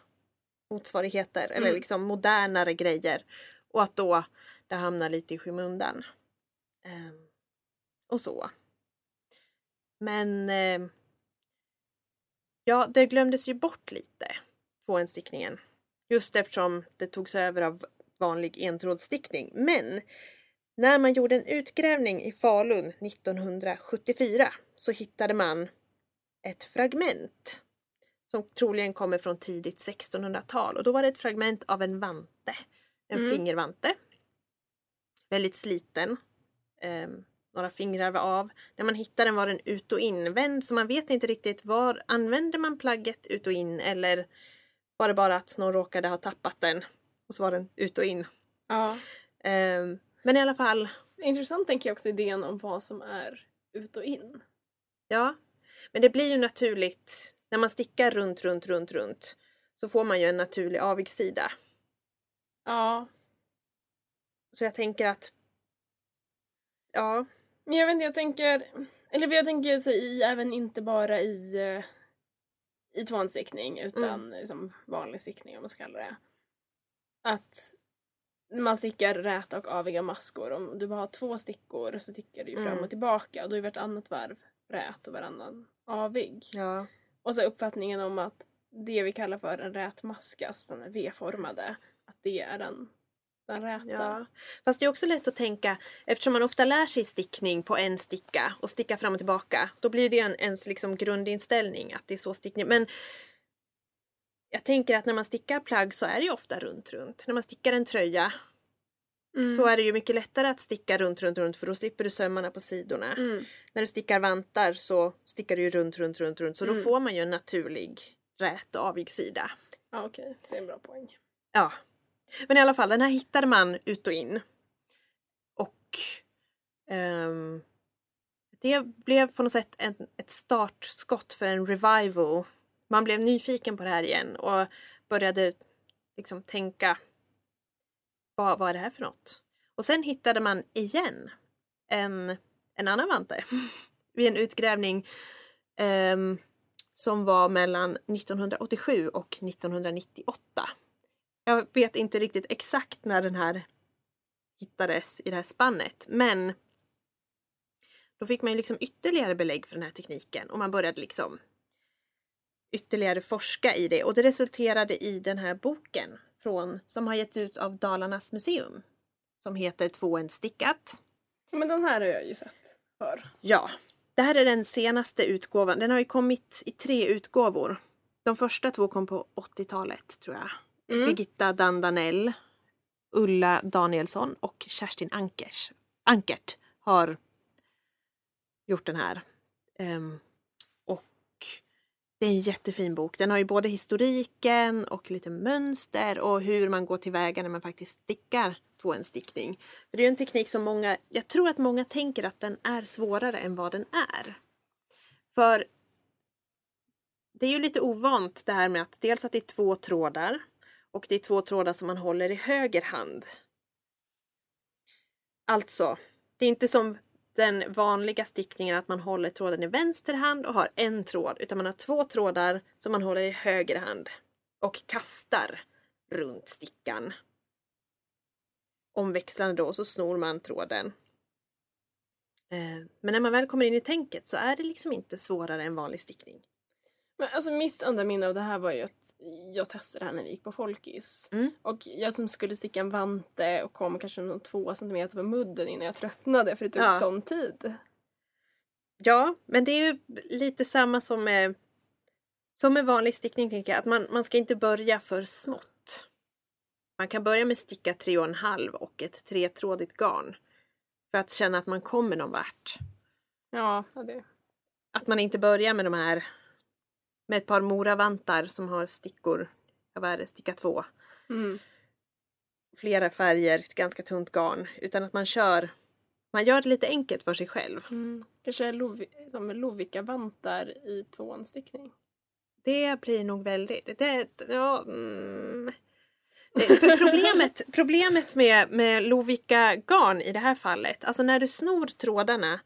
S1: motsvarigheter eller
S2: Mm.
S1: liksom modernare grejer. Och att då det hamnar lite i skymundan. Ehm, och så. Men eh, ja, det glömdes ju bort lite, tvåenstickningen. Just eftersom det togs över av vanlig entrådsstickning. Men när man gjorde en utgrävning i Falun 1974 så hittade man ett fragment som troligen kommer från tidigt 1600-tal och då var det ett fragment av en vante. En
S2: Mm.
S1: fingervante. Väldigt sliten. Ehm, några fingrar var av. När man hittade den var den ut och invänd så man vet inte riktigt var använde man plagget ut och in eller var det bara att någon råkade ha tappat den och så var den ut och in.
S2: Ja.
S1: Ehm, men i alla fall,
S2: Intressant tänker jag också idén om vad som är ut och in.
S1: ja. Men det blir ju naturligt, när man stickar runt, runt, runt, runt så får man ju en naturlig avigsida.
S2: Ja.
S1: Så jag tänker att Ja,
S2: Men jag vet inte, jag tänker... Eller jag tänker så i, även inte bara i, eh, i tvåhandsstickning utan
S1: Mm.
S2: liksom vanlig stickning om man ska kalla det. Att man stickar räta och aviga maskor. Om du bara har två stickor så stickar du ju fram
S1: Mm.
S2: och tillbaka och då är vartannat varv rät och varannan avig.
S1: ja.
S2: Och så uppfattningen om att det vi kallar för en rät maska, alltså den är V-formade, att det är den, den räta.
S1: Ja. Fast det är också lätt att tänka, eftersom man ofta lär sig stickning på en sticka och sticka fram och tillbaka, då blir det en, ens liksom grundinställning att det är så stickning. Men jag tänker att när man stickar plagg så är det ju ofta runt, runt. När man stickar en tröja
S2: Mm.
S1: så är det ju mycket lättare att sticka runt, runt, runt för då slipper du sömmarna på sidorna.
S2: Mm.
S1: När du stickar vantar så stickar du ju runt, runt, runt, runt så då
S2: Mm.
S1: får man ju en naturlig rät avig sida.
S2: Ja, okej. Det är en bra poäng.
S1: Ja. Men i alla fall, den här hittade man ut och in. Och ehm, det blev på något sätt en, ett startskott för en revival. Man blev nyfiken på det här igen och började liksom tänka vad, vad är det här för något? Och sen hittade man igen en, en annan vante (laughs) vid en utgrävning um, som var mellan 1987 och 1998. Jag vet inte riktigt exakt när den här hittades i det här spannet men då fick man ju liksom ytterligare belägg för den här tekniken och man började liksom ytterligare forska i det och det resulterade i den här boken från, som har getts ut av Dalarnas museum som heter Två en stickat.
S2: Men den här har jag ju sett för.
S1: Ja, det här är den senaste utgåvan. Den har ju kommit i tre utgåvor. De första två kom på 80-talet tror jag.
S2: Mm.
S1: Birgitta Dandanell, Ulla Danielsson och Kerstin Ankers, Ankert har gjort den här. Och det är en jättefin bok. Den har ju både historiken och lite mönster och hur man går tillväga när man faktiskt stickar på en För det är en teknik som många, jag tror att många tänker att den är svårare än vad den är. För det är ju lite ovant det här med att dels att det är två trådar och det är två trådar som man håller i höger hand. Alltså, det är inte som den vanliga stickningen att man håller tråden i vänster hand och har en tråd utan man har två trådar som man håller i höger hand och kastar runt stickan. Omväxlande då så snor man tråden. Eh, men när man väl kommer in i tänket så är det liksom inte svårare än vanlig stickning.
S2: Men alltså mitt enda minne av det här var ju att jag testade det här när vi gick på Folkis.
S1: Mm.
S2: Och jag som skulle sticka en vante och kom kanske någon två centimeter på mudden innan jag tröttnade för det tog
S1: Ja.
S2: sån tid.
S1: Ja, men det är ju lite samma som med, som med vanlig stickning tänker jag. Att man, man ska inte börja för smått. Man kan börja med sticka tre och en halv och ett tretrådigt garn. För att känna att man kommer någon vart.
S2: Ja, det.
S1: Att man inte börjar med de här med ett par moravantar som har stickor, ja, vad är det, sticka två.
S2: Mm.
S1: Flera färger, ganska tunt garn. Utan att man kör, man gör det lite enkelt för sig själv.
S2: Mm. Kanske Lovi- som Lovikka-vantar i tvåanstickning.
S1: Det blir nog väldigt... Det, ja, mm. det, problemet, problemet med, med Lovikka garn i det här fallet, alltså när du snor trådarna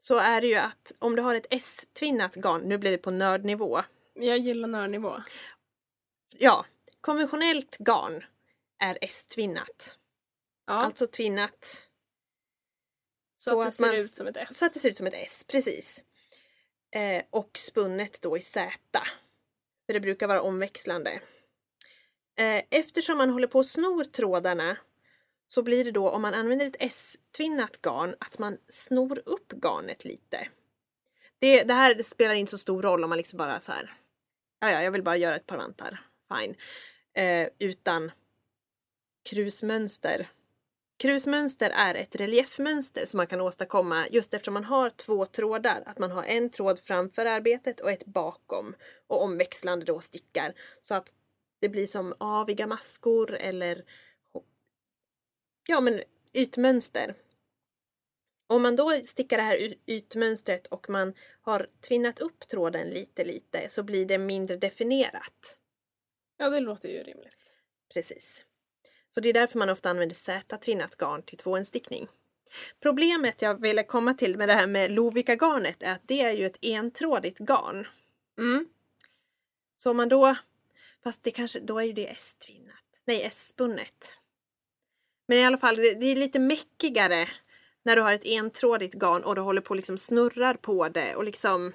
S1: så är det ju att om du har ett S-tvinnat garn, nu blir det på nördnivå.
S2: Jag gillar nördnivå.
S1: Ja, konventionellt garn är S-tvinnat.
S2: Ja,
S1: Alltså tvinnat
S2: så,
S1: så
S2: att det ser
S1: man-
S2: ut som ett S.
S1: så att det ser ut som ett S, precis. Eh, och spunnet då i Z. För det brukar vara omväxlande. Eh, eftersom man håller på och snor trådarna så blir det då om man använder ett S-tvinnat garn att man snor upp garnet lite. Det, det här spelar inte så stor roll om man liksom bara så här. Ja, ja, jag vill bara göra ett par vantar. Fine. Eh, utan krusmönster Krusmönster är ett reliefmönster som man kan åstadkomma just eftersom man har två trådar. Att man har en tråd framför arbetet och ett bakom och omväxlande då stickar. Så att det blir som aviga maskor eller ja men ytmönster. Om man då stickar det här ytmönstret och man har tvinnat upp tråden lite lite så blir det mindre definierat.
S2: Ja, det låter ju rimligt.
S1: Precis. Så det är därför man ofta använder Z-tvinnat garn till tvåenstickning. Problemet jag ville komma till med det här med Lovikka-garnet är att det är ju ett entrådigt garn.
S2: Mm.
S1: Så om man då, fast det kanske, då är ju det S-tvinnat. Nej, S-spunnet. Men i alla fall, det, det är lite mäckigare när du har ett entrådigt garn och du håller på och liksom snurrar på det och liksom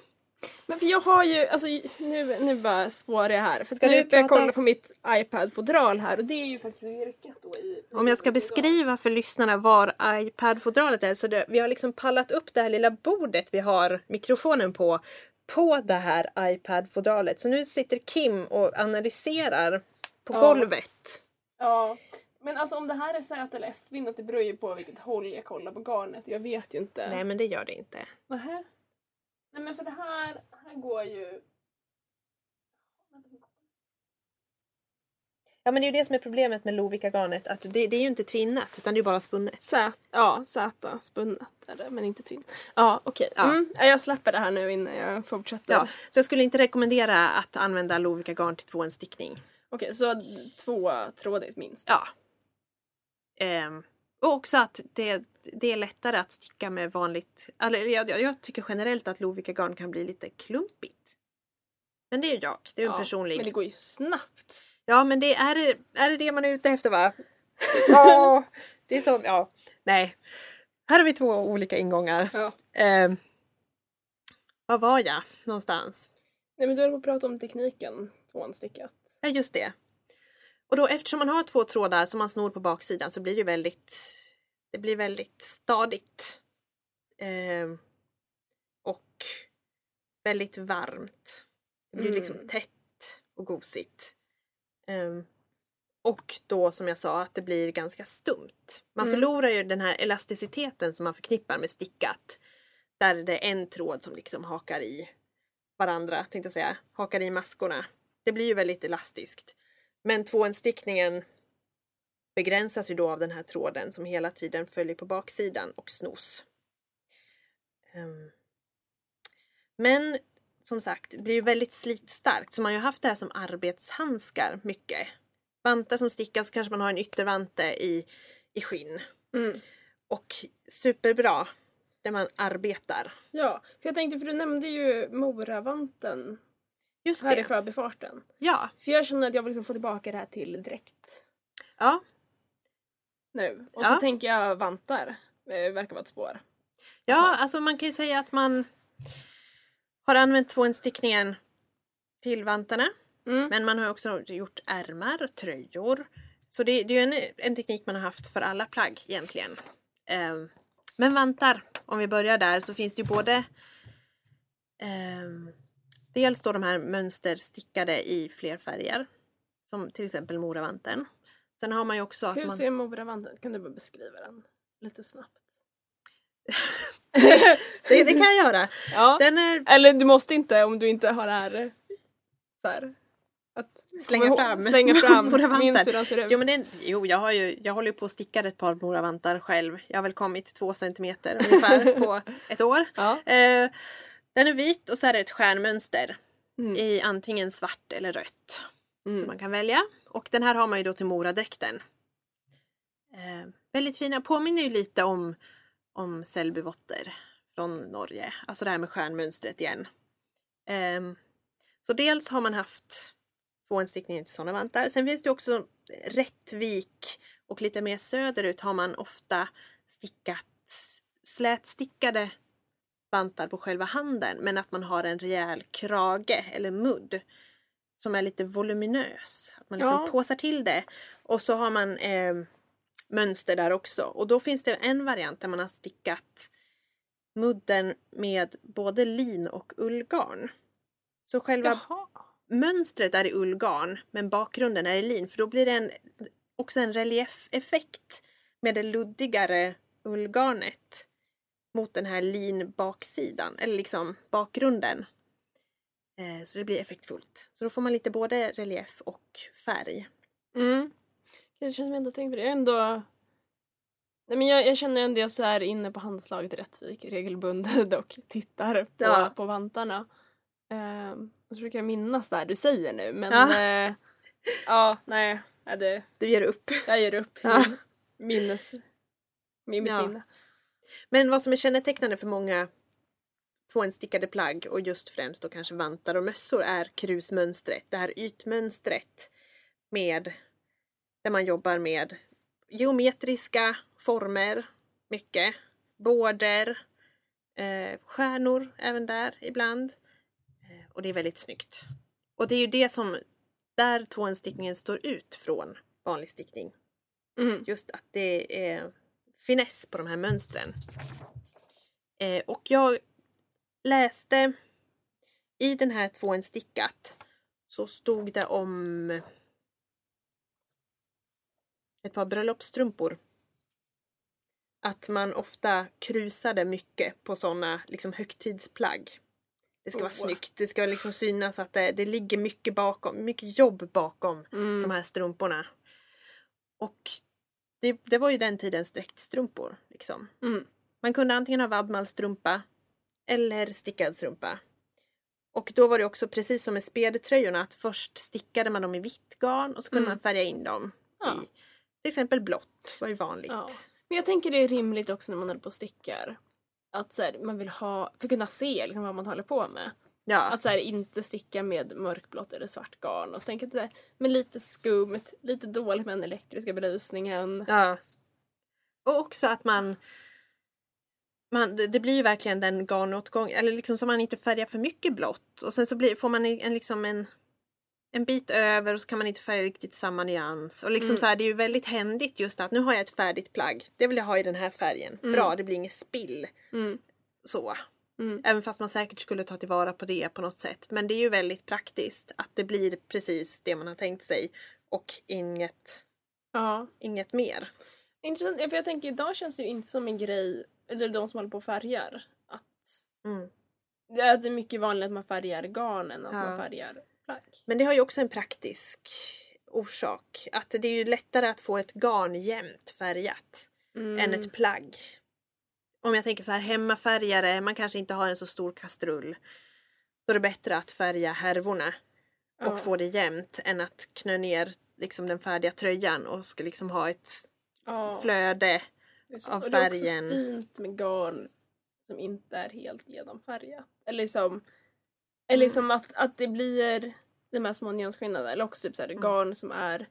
S2: Men för jag har ju, alltså nu, nu bara spårar jag här. För
S1: Ska
S2: nu jag kolla på mitt iPad-fodral här och det är ju faktiskt virkat då i...
S1: Om jag ska beskriva för lyssnarna var iPad-fodralet är så det, vi har liksom pallat upp det här lilla bordet vi har mikrofonen på på det här iPad-fodralet. Så nu sitter Kim och analyserar på
S2: Ja.
S1: golvet.
S2: Ja. Men alltså om det här är Z eller S-tvinnat det beror ju på vilket håll jag kollar på garnet. Jag vet ju inte.
S1: Nej men det gör det inte.
S2: Nähä. Nej men för det här, här går ju...
S1: Ja men det är ju det som är problemet med Lovikka-garnet. Att det, det är ju inte tvinnat utan det är bara spunnet.
S2: Z, ja, Z spunnet är det, men inte tvinn. Ja, okej.
S1: Ja.
S2: Mm, ja, jag släpper det här nu innan jag fortsätter.
S1: Ja, så jag skulle inte rekommendera att använda Lovikka-garn till tvåenstickning.
S2: Okej, så två trådigt minst.
S1: Ja. Ehm, och också att det, det är lättare att sticka med vanligt... Eller jag, jag, tycker generellt att Lovikka-garn kan bli lite klumpigt. Men det är ju jag, det är en
S2: Ja,
S1: personlig...
S2: Men det går ju snabbt.
S1: Ja men det är, är det det man är ute efter va? Ja, (laughs) det är så, ja. Nej. Här har vi två olika ingångar.
S2: Ja.
S1: Ehm, var var jag någonstans?
S2: Nej men du höll på att prata om tekniken tvåanstickat.
S1: Ja, just det. Och då eftersom man har två trådar som man snor på baksidan så blir det väldigt Det blir väldigt stadigt. Ehm, och väldigt varmt. Det blir
S2: Mm.
S1: liksom tätt och gosigt. Ehm, och då som jag sa att det blir ganska stumt. Man
S2: Mm.
S1: förlorar ju den här elasticiteten som man förknippar med stickat. Där det är en tråd som liksom hakar i varandra, tänkte jag säga. Hakar i maskorna. Det blir ju väldigt elastiskt. Men tvåenstickningen begränsas ju då av den här tråden som hela tiden följer på baksidan och snos. Ehm. Men som sagt, det blir ju väldigt slitstarkt så man har ju haft det här som arbetshandskar mycket. Vantar som stickas så kanske man har en yttervante i, i skinn.
S2: Mm.
S1: Och superbra när man arbetar.
S2: Ja, för jag tänkte för du nämnde ju Moravanten
S1: Just
S2: här i
S1: det.
S2: förbifarten.
S1: Ja.
S2: För jag känner att jag vill liksom få tillbaka det här till dräkt
S1: ja.
S2: nu. Och
S1: Ja.
S2: så tänker jag vantar. Det verkar vara ett spår.
S1: Ja, alltså man kan ju säga att man har använt tvåenstickningen till vantarna.
S2: Mm.
S1: Men man har också gjort ärmar, tröjor. Så det, det är en, en teknik man har haft för alla plagg egentligen. Ehm, men vantar, om vi börjar där, så finns det ju både ehm, Dels då de här mönsterstickade i fler färger. Som till exempel Moravanten. Sen har man ju också att
S2: Hur
S1: man...
S2: ser Moravanten Kan du bara beskriva den lite snabbt? (laughs)
S1: Det, det kan jag göra. (laughs)
S2: Ja.
S1: Den är
S2: Eller du måste inte om du inte har det här, så här att
S1: Slänga fram.
S2: slänga (laughs) fram. Minns hur den ser ut.
S1: Jo, men den, jo jag, har ju, jag håller ju på att sticka ett par moravantar själv. Jag har väl kommit två centimeter ungefär på ett år.
S2: Ja.
S1: Eh, den är vit och så är det ett stjärnmönster
S2: Mm.
S1: i antingen svart eller rött.
S2: Mm.
S1: Som man kan välja. Och den här har man ju då till moradräkten. Eh, väldigt fina, påminner ju lite om, om Selbyvotter från Norge. Alltså det här med stjärnmönstret igen. Ehm, så dels har man haft tvåenstickningen till sådana vantar. Sen finns det också Rättvik och lite mer söderut har man ofta stickat slätstickade vantar på själva handen men att man har en rejäl krage eller mudd som är lite voluminös. Att man liksom
S2: Ja.
S1: påsar till det. Och så har man eh, mönster där också. Och då finns det en variant där man har stickat mudden med både lin och ullgarn. Så själva
S2: Jaha.
S1: mönstret är i ullgarn men bakgrunden är i lin för då blir det en, också en reliefeffekt med det luddigare ullgarnet mot den här lin baksidan eller liksom bakgrunden. Eh, så det blir effektfullt. Så då får man lite både relief och färg.
S2: Mm. Det känns som jag inte tänkt på det. Jag har ändå Nej, men jag, jag känner ändå jag så här inne på handslaget i Rättvik regelbundet (laughs) och tittar på,
S1: Ja.
S2: på vantarna. Um, jag försöker minnas det här du säger nu men
S1: Ja.
S2: ja, ja nej, det,
S1: Du ger upp.
S2: jag ger upp
S1: Ja.
S2: minnes, min, mitt
S1: Ja.
S2: minne.
S1: Men vad som är kännetecknande för många tvåenstickade plagg och just främst då kanske vantar och mössor är krusmönstret. Det här ytmönstret med där man jobbar med geometriska former mycket. Border, eh, stjärnor även där ibland. Eh, och det är väldigt snyggt. Och det är ju det som där tvåenstickningen står ut från vanlig stickning.
S2: Mm.
S1: Just att det är finess på de här mönstren. Eh, och jag läste i den här tvåen stickat så stod det om ett par bröllopsstrumpor. Att man ofta krusade mycket på sådana liksom högtidsplagg. Det ska vara
S2: Oh.
S1: snyggt, det ska liksom synas att det, det ligger mycket bakom, mycket jobb bakom
S2: Mm.
S1: de här strumporna. Och det, det var ju den tidens dräktstrumpor. Liksom.
S2: Mm.
S1: Man kunde antingen ha vaddmallstrumpa eller stickad strumpa. Och då var det också precis som med spedtröjorna att först stickade man dem i vitt garn och så kunde
S2: Mm.
S1: man färga in dem
S2: Ja.
S1: i till exempel blått var ju vanligt.
S2: Ja. Men jag tänker det är rimligt också när man håller på och stickar. Att så här, man vill ha, för att kunna se liksom, vad man håller på med.
S1: Ja.
S2: Att så här, inte sticka med mörkblått eller svart garn och så tänker jag det med lite skumt, lite dåligt med den elektriska belysningen.
S1: ja. Och också att man man, det blir ju verkligen den garnåtgång, eller liksom så man inte färgar för mycket blått. Och sen så blir, får man en, liksom en, en bit över och så kan man inte färga riktigt samma nyans. Och liksom
S2: Mm.
S1: så här, det är ju väldigt händigt just att nu har jag ett färdigt plagg. Det vill jag ha i den här färgen.
S2: Mm.
S1: Bra, det blir inget spill.
S2: Mm.
S1: Så.
S2: Mm.
S1: Även fast man säkert skulle ta tillvara på det på något sätt. Men det är ju väldigt praktiskt att det blir precis det man har tänkt sig. Och inget,
S2: Ja.
S1: inget mer.
S2: Intressant, för jag tänker idag känns det ju inte som en grej, eller de som håller på och färgar, att
S1: Mm.
S2: det är mycket vanligare att man färgar garn än att
S1: Ja.
S2: man färgar plagg.
S1: Men det har ju också en praktisk orsak. Att det är ju lättare att få ett garn jämnt färgat
S2: Mm.
S1: än ett plagg. Om jag tänker så här hemmafärgare, man kanske inte har en så stor kastrull. Då är det bättre att färga härvorna och
S2: Ja.
S1: få det jämnt än att knö ner liksom den färdiga tröjan och ska liksom ha ett
S2: Ja.
S1: flöde.
S2: Så-
S1: av
S2: och det är
S1: färgen.
S2: också fint med garn som inte är helt genomfärgat. Eller som, eller
S1: Mm.
S2: som att, att det blir de här små nyansskillnaderna. Eller också typ så här,
S1: Mm.
S2: garn som är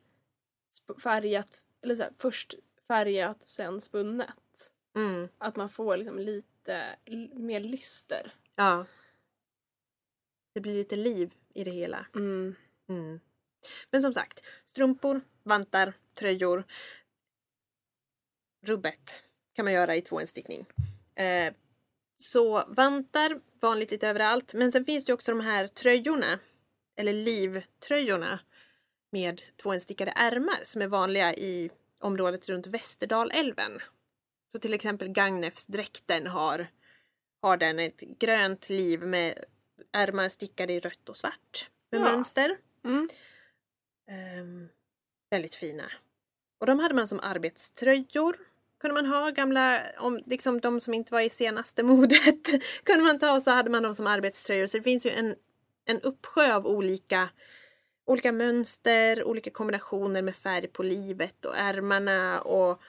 S2: färgat, eller så här, först färgat sen spunnet.
S1: Mm,
S2: Att man får liksom lite mer lyster.
S1: ja. Det blir lite liv i det hela.
S2: Mm.
S1: Mm. Men som sagt, strumpor, vantar, tröjor. Rubbet kan man göra i tvåenstickning. Eh, så vantar, vanligt lite överallt. Men sen finns det ju också de här tröjorna, eller livtröjorna med tvåenstickade ärmar som är vanliga i området runt Västerdalälven. Så till exempel Gagnefsdräkten har, har den ett grönt liv med ärmar stickade i rött och svart med
S2: Ja.
S1: mönster.
S2: Mm.
S1: Ehm, väldigt fina. Och de hade man som arbetströjor. Kunde man ha gamla, om liksom de som inte var i senaste (laughs) modet, kunde man ta och så hade man dem som arbetströjor. Så det finns ju en, en uppsjö av olika, olika mönster, olika kombinationer med färg på livet och ärmarna och,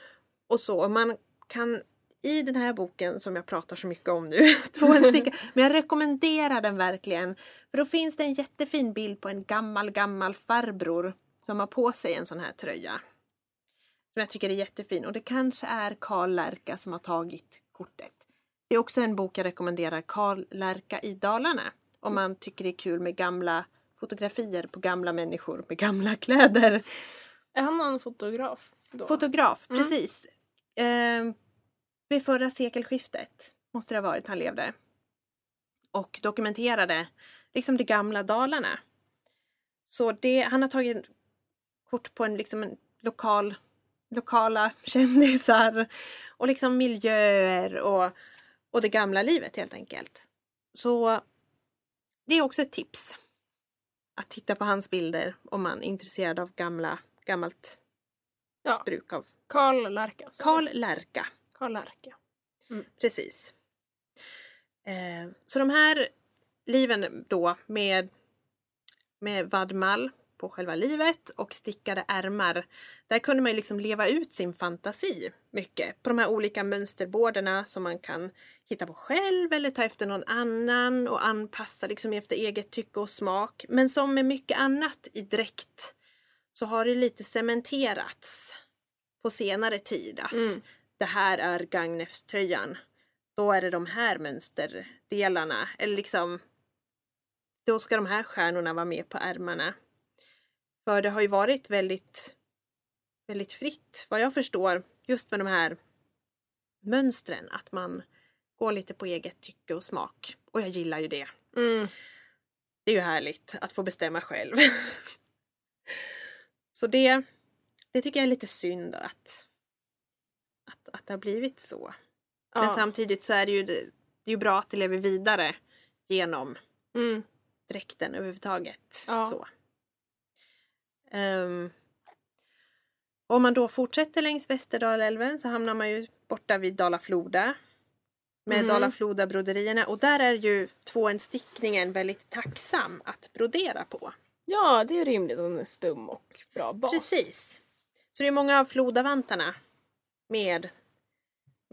S1: och så. Och Man kan i den här boken som jag pratar så mycket om nu, (laughs) tvåensticka, (laughs) men jag rekommenderar den verkligen. För då finns det en jättefin bild på en gammal, gammal farbror som har på sig en sån här tröja. Som jag tycker är jättefin och det kanske är Karl Lärka som har tagit kortet. Det är också en bok jag rekommenderar, Karl Lärka i Dalarna. Om man tycker det är kul med gamla fotografier på gamla människor med gamla (laughs) kläder.
S2: Är han någon fotograf? Då?
S1: Fotograf,
S2: Mm.
S1: precis. Eh, vid förra sekelskiftet måste det ha varit han levde. Och dokumenterade liksom det gamla Dalarna. Så det, han har tagit kort på en, liksom en lokal, lokala (laughs) kändisar och liksom miljöer och, och det gamla livet helt enkelt. Så det är också ett tips. Att titta på hans bilder om man är intresserad av gamla, gammalt
S2: Ja.
S1: bruk av
S2: Karl Lärka.
S1: Karl Lärka.
S2: Karl Lärka.
S1: Precis. Eh, så de här liven då med, med vadmal på själva livet och stickade ärmar. Där kunde man ju liksom leva ut sin fantasi mycket på de här olika mönsterborden som man kan hitta på själv eller ta efter någon annan och anpassa liksom efter eget tycke och smak. Men som med mycket annat i dräkt så har det lite cementerats på senare tid att
S2: Mm.
S1: Det här är Gagnefströjan. Då är det de här mönsterdelarna. Eller liksom då ska de här stjärnorna vara med på ärmarna. För det har ju varit väldigt, väldigt fritt vad jag förstår just med de här mönstren. Att man går lite på eget tycke och smak. Och jag gillar ju det.
S2: Mm.
S1: Det är ju härligt att få bestämma själv. (laughs) Så det, det tycker jag är lite synd att, att, det har blivit så. Men
S2: Ja.
S1: samtidigt så är det ju, det är ju bra att det lever vidare genom
S2: Mm.
S1: dräkten överhuvudtaget.
S2: Ja.
S1: Så. Ehm, om man då fortsätter längs Västerdalälven så hamnar man ju borta vid Dala-Floda. Med
S2: Mm.
S1: Dala-Floda-broderierna och där är ju tvåenstickningen väldigt tacksam att brodera på.
S2: ja, det är rimligt om den är stum och bra bas.
S1: Precis. Så det är många av flodavantarna med,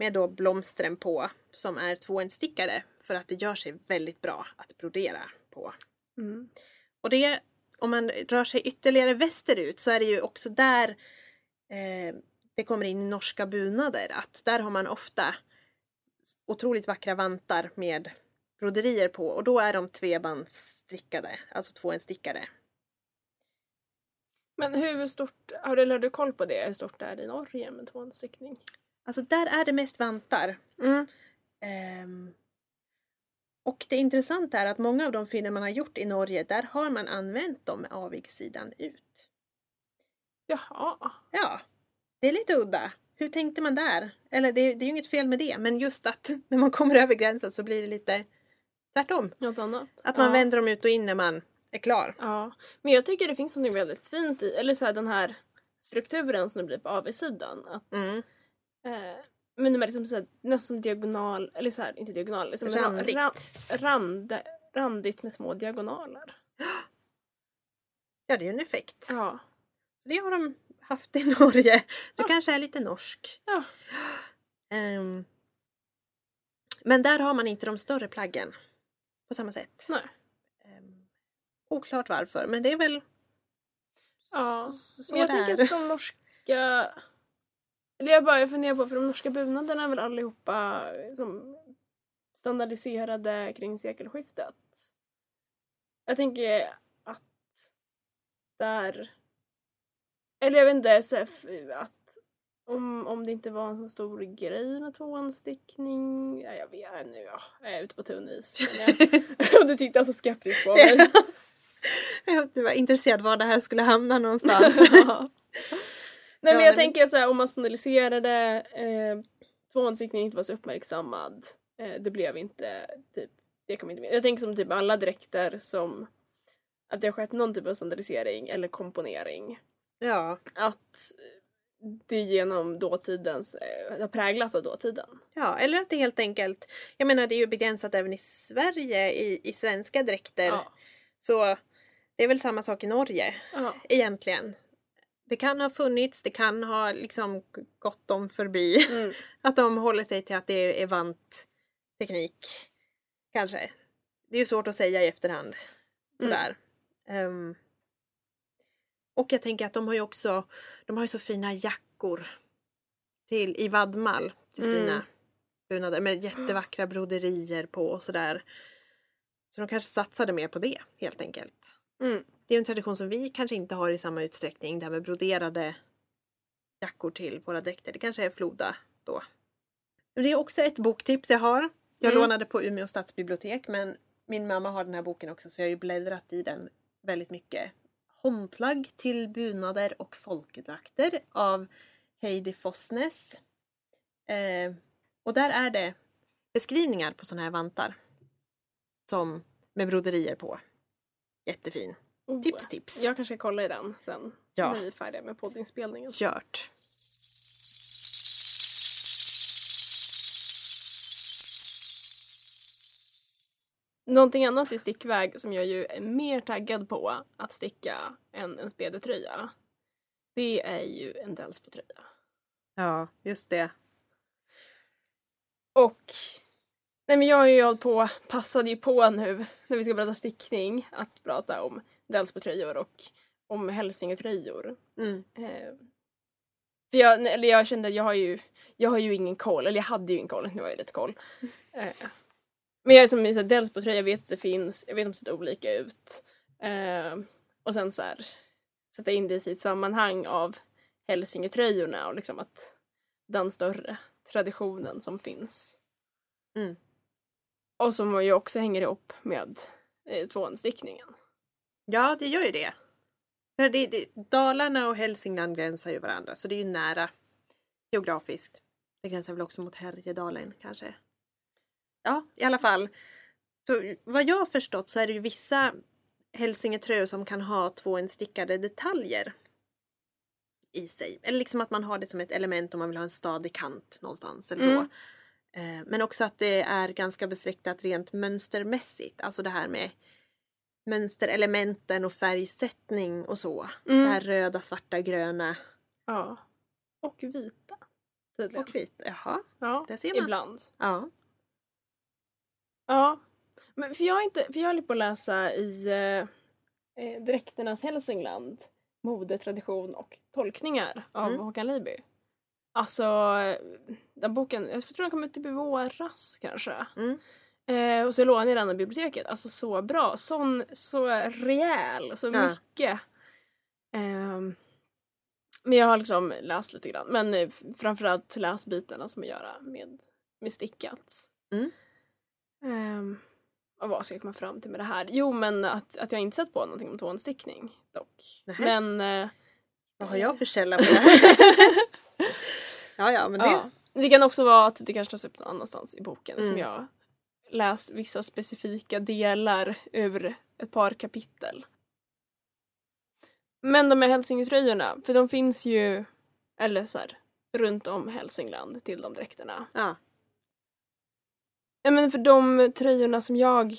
S1: med då blomstren på som är tvåenstickade för att det gör sig väldigt bra att brodera på.
S2: Mm.
S1: Och det, om man rör sig ytterligare västerut så är det ju också där eh, det kommer in i norska bunader. Att där har man ofta otroligt vackra vantar med broderier på och då är de trebandsstrickade, alltså tvåenstickade.
S2: Men hur stort, har du, har du koll på det? Hur stort det är i Norge med tvåhandsstickning?
S1: Alltså där är det mest vantar.
S2: Mm.
S1: Ehm, och det intressanta är att många av de fynden man har gjort i Norge, där har man använt dem med avigsidan ut.
S2: Jaha.
S1: Ja, det är lite udda. Hur tänkte man där? Eller det, det är ju inget fel med det, men just att (laughs) när man kommer över gränsen så blir det lite tvärtom.
S2: Något annat?
S1: Att man
S2: ja.
S1: vänder dem ut och in när man är klar.
S2: Ja. Men jag tycker det finns något väldigt fint i, eller så här, den här strukturen som det blir på avsidan. Att,
S1: Mm.
S2: Eh, men de är liksom så här, nästan diagonal, eller så här, inte diagonal, liksom ra-
S1: Randigt.
S2: ra- rand, randigt med små diagonaler. (gasps)
S1: Ja, det är ju en effekt.
S2: Ja.
S1: Så det har de haft i (laughs) Norge. Du
S2: Ja.
S1: kanske är lite norsk.
S2: Ja. (gasps)
S1: Ehm, men där har man inte de större plaggen på samma sätt.
S2: Nej.
S1: Ehm, oklart varför, men det är väl
S2: Ja.
S1: så
S2: Men jag tänker att de norska... Eller jag bara jag funderar på, för de norska bunaderna är väl allihopa som standardiserade kring sekelskiftet. Jag tänker att där... Eller jag vet inte, så att om, om det inte var en så stor grej med tvåhandsstickning. Ja, jag vet nu, ja. Jag är ute på tunn is. (laughs) du tittar så skeptiskt på mig.
S1: Jag var intresserad var det här skulle hamna någonstans. (laughs)
S2: Nej men
S1: Ja,
S2: jag tänker så här, om man standardiserade eh, tvåhandsstickning inte var så uppmärksammad. Eh, det blev inte typ, det kom inte med. Jag tänker som typ alla dräkter som att det har skett någon typ av standardisering eller komponering.
S1: ja,
S2: Att det genom dåtidens, eh, har präglats av dåtiden.
S1: ja, eller att det helt enkelt, jag menar det är ju begränsat även i Sverige i, i svenska dräkter.
S2: Ja.
S1: Så det är väl samma sak i Norge
S2: Ja.
S1: egentligen. Det kan ha funnits, det kan ha liksom gått dem förbi.
S2: Mm. (laughs)
S1: Att de håller sig till att det är vantteknik. Kanske. Det är ju svårt att säga i efterhand. Sådär. Ehm, och jag tänker att de har ju också de har ju så fina jackor till, i vadmal till
S2: Mm.
S1: sina med jättevackra broderier på och sådär. Så de kanske satsade mer på det helt enkelt.
S2: Mm.
S1: Det är en tradition som vi kanske inte har i samma utsträckning, det här med broderade jackor till våra dräkter. Det kanske är Floda då. Det är också ett boktips jag har. Jag
S2: Mm.
S1: lånade på Umeå stadsbibliotek men min mamma har den här boken också så jag har ju bläddrat i den väldigt mycket. Håndplagg till bunader och folkdrakter av Heidi Fossnes. Eh, och där är det beskrivningar på sådana här vantar. Som med broderier på. Jättefin.
S2: Oh,
S1: tips tips.
S2: Jag kanske ska kolla i den sen
S1: ja.
S2: när vi är färdiga med poddinspelningen.
S1: Gjort.
S2: Någonting annat i stickväg som jag ju är mer taggad på att sticka än en spedetröja. Det är ju en Delsbo-tröja.
S1: Ja, just det.
S2: Och nej men jag har ju hållit på, passade ju på nu när vi ska prata stickning, att prata om Delsbo-tröjor och om hälsingetröjor.
S1: Mm.
S2: Eh, för jag, eller jag kände att jag har ju, jag har ju ingen koll, eller jag hade ju ingen koll, nu har jag lite koll. (laughs) Eh, men jag är som i Delsbo-tröja, jag vet att det finns, jag vet att de ser olika ut. Eh, och sen så här sätta in det i sitt sammanhang av hälsingetröjorna och liksom att den större traditionen som finns.
S1: Mm.
S2: Och som ju också hänger ihop med eh, tvåhandsstickningen.
S1: Ja, det gör ju det. För det, det. Dalarna och Hälsingland gränsar ju varandra så det är ju nära geografiskt. Det gränsar väl också mot Härjedalen kanske. Ja, i alla fall. Så vad jag har förstått så är det ju vissa hälsingetröjor som kan ha tvåenstickade detaljer i sig. Eller liksom att man har det som ett element om man vill ha en stadig kant någonstans eller så.
S2: Mm.
S1: Eh, Men också att det är ganska besläktat rent mönstermässigt. Alltså det här med mönsterelementen och färgsättning och så.
S2: Mm.
S1: Det här röda, svarta, gröna
S2: Ja. Och vita. Tydligen.
S1: och vita. Jaha,
S2: ja,
S1: där ser man.
S2: ibland.
S1: Ja.
S2: Ja. Men för jag, är inte, för jag håller på att läsa i eh, eh, Dräkternas Hälsingland Mode, tradition och tolkningar av
S1: Mm.
S2: Håkan Leiby. Alltså, eh, den boken, jag tror den kom ut typ i våras kanske.
S1: Mm.
S2: Eh, och så lånade jag den av biblioteket. Alltså så bra. Sån, så rejäl, så
S1: Ja.
S2: mycket. Ehm, men jag har liksom läst lite grann. Men eh, framförallt läst bitarna som har att göra med, med stickat.
S1: Mm.
S2: Ehm, och vad ska jag komma fram till med det här? Jo men att, att jag inte sett på någonting om tvåhandsstickning dock.
S1: Nähä.
S2: Men... Eh,
S1: Vad har jag för källa på det här? (laughs) ja, ja, men det...
S2: ja. Det kan också vara att det kanske tas upp någon annanstans i boken som
S1: Mm.
S2: jag läst vissa specifika delar ur ett par kapitel. Men de här hälsingetröjorna, för de finns ju, eller så här, runt om Hälsingland till de dräkterna.
S1: Ja.
S2: Ja men för de tröjorna som jag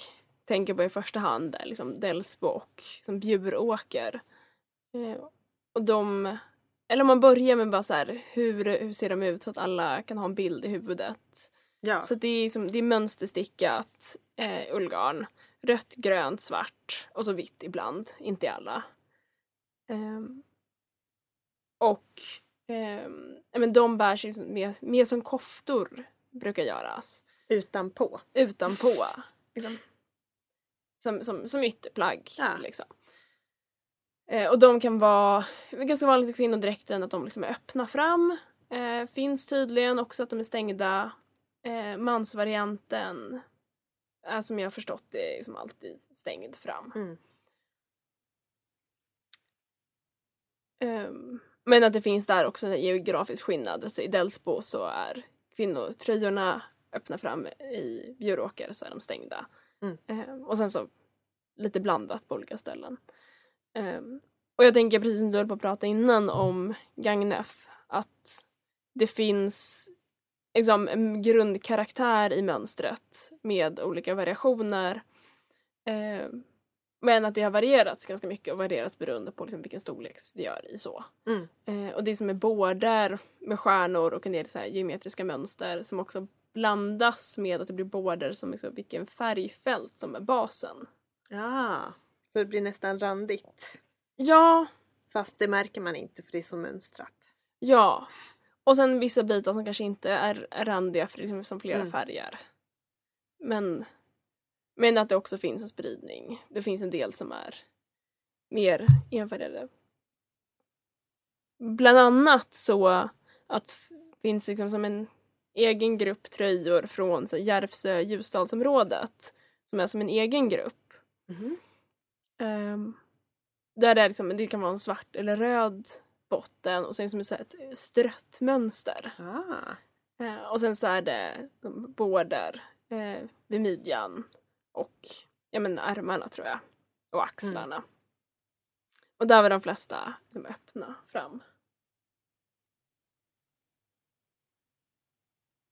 S2: tänker på i första hand är liksom Delsbo och liksom Bjuråker. Eh, och de, eller om man börjar med bara så här, hur, hur ser de ut så att alla kan ha en bild i huvudet.
S1: Ja.
S2: Så det är, liksom, det är mönsterstickat eh, ullgarn. Rött, grönt, svart och så vitt ibland, inte i alla. Ehm, och ja, men de bärs liksom mer, mer som koftor brukar göras
S1: Utanpå.
S2: utanpå. Liksom. Som, som, som ytterplagg.
S1: Ja.
S2: Liksom. Eh, och de kan vara, ganska vanligt i kvinnodräkten att de liksom är öppna fram. Eh, finns tydligen också att de är stängda. Eh, mansvarianten är som jag har förstått det liksom alltid stängd fram.
S1: Mm.
S2: Ehm, men att det finns där också en geografisk skillnad. Alltså I Delsbo så är kvinnotröjorna öppna fram, i Bjuråker så är de stängda.
S1: Mm.
S2: Ehm, och sen så lite blandat på olika ställen. Ehm, och jag tänker precis som du höll på att prata innan om Gagnef att det finns liksom, en grundkaraktär i mönstret med olika variationer. Ehm, men att det har varierats ganska mycket och varierats beroende på liksom vilken storlek det gör i så.
S1: Mm.
S2: Eh, och det som är bårdar med stjärnor och en del så geometriska mönster som också blandas med att det blir bårdar som liksom vilken färgfält som är basen.
S1: Ja. Så det blir nästan randigt.
S2: Ja,
S1: Fast det märker man inte för det är så mönstrat.
S2: ja. Och sen vissa bitar som kanske inte är randiga för liksom som flera
S1: Mm.
S2: färger. Men, men att det också finns en spridning. Det finns en del som är mer enfärgade. Bland annat så att finns liksom som en egen grupp tröjor från så Järvsö Ljusdalsområdet som är som en egen grupp.
S1: Mhm.
S2: Ehm, där det, är liksom, det kan vara en svart eller röd botten och sen som ett strött mönster.
S1: Ah.
S2: Eh, och sen så är det bårdar eh, vid midjan och ja, men ärmarna tror jag. Och axlarna. Och där var de flesta liksom, öppna fram.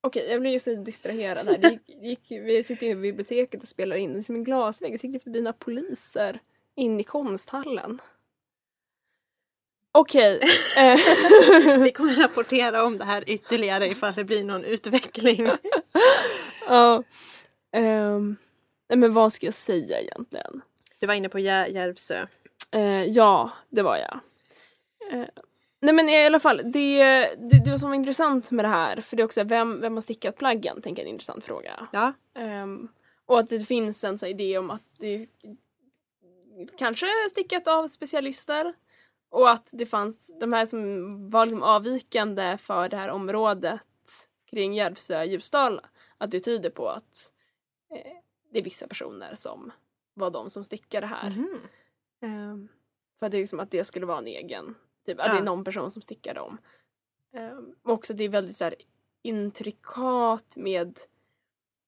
S2: Okej, jag blir just lite distraherad här. Det gick, gick, vi sitter i biblioteket och spelar in. Som en glasvägg. Så gick det förbi några poliser in i konsthallen. Okej. eh, (laughs)
S1: Vi kommer rapportera om det här ytterligare ifall det blir någon utveckling. (laughs)
S2: Ja. Nej men vad ska jag säga egentligen?
S1: Du var inne på Jä- Järvsö.
S2: Eh, ja, det var jag. Eh, nej men i alla fall, det, det, det som var intressant med det här, för det är också vem, vem har stickat plaggen, tänker jag är en intressant fråga.
S1: Ja.
S2: Ehm, och att det finns en så idé om att det kanske stickat av specialister. Och att det fanns de här som var liksom avvikande för det här området kring Järvsö Ljusdal. Att det tyder på att eh, det är vissa personer som var de som stickade här.
S1: Mhm.
S2: Ehm, för att det är liksom att det skulle vara en egen, typ, att det är någon person som stickar dem. Um, och också att det är väldigt så här intrikat med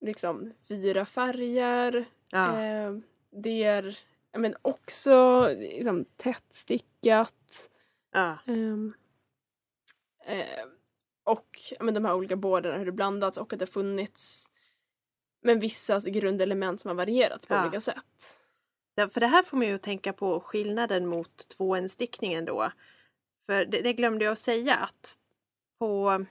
S2: liksom fyra färger.
S1: Ja.
S2: Ehm, det är men också liksom, tätt stickat.
S1: ja.
S2: Ehm, ehm, och men de här olika bådarna, hur det blandats och att det funnits men vissa grundelement som har varierats på
S1: Ja.
S2: olika sätt.
S1: Ja, för det här får man ju tänka på skillnaden mot tvåenstickningen då. För det, det glömde jag att säga att på,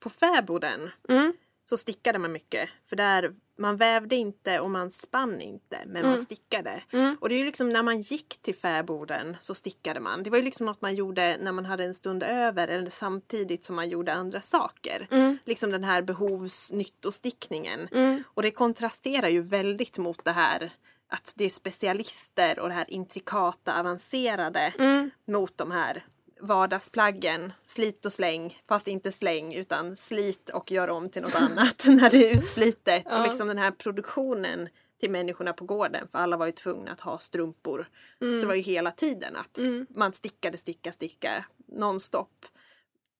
S1: på fäboden
S2: Mm.
S1: så stickade man mycket. För där man vävde inte och man spann inte men man
S2: Mm.
S1: stickade.
S2: Mm.
S1: Och det är ju liksom när man gick till fäboden så stickade man. Det var ju liksom något man gjorde när man hade en stund över eller samtidigt som man gjorde andra saker.
S2: Mm.
S1: Liksom den här behovsnyttostickningen.
S2: Mm.
S1: Och det kontrasterar ju väldigt mot det här att det är specialister och det här intrikata, avancerade
S2: Mm.
S1: mot de här vardagsplaggen. Slit och släng, fast inte släng utan slit och gör om till något annat (laughs) när det är utslitet.
S2: Ja.
S1: Och liksom den här produktionen till människorna på gården, för alla var ju tvungna att ha strumpor.
S2: Mm.
S1: Så det var ju hela tiden att
S2: Mm.
S1: man stickade, sticka, sticka nonstop.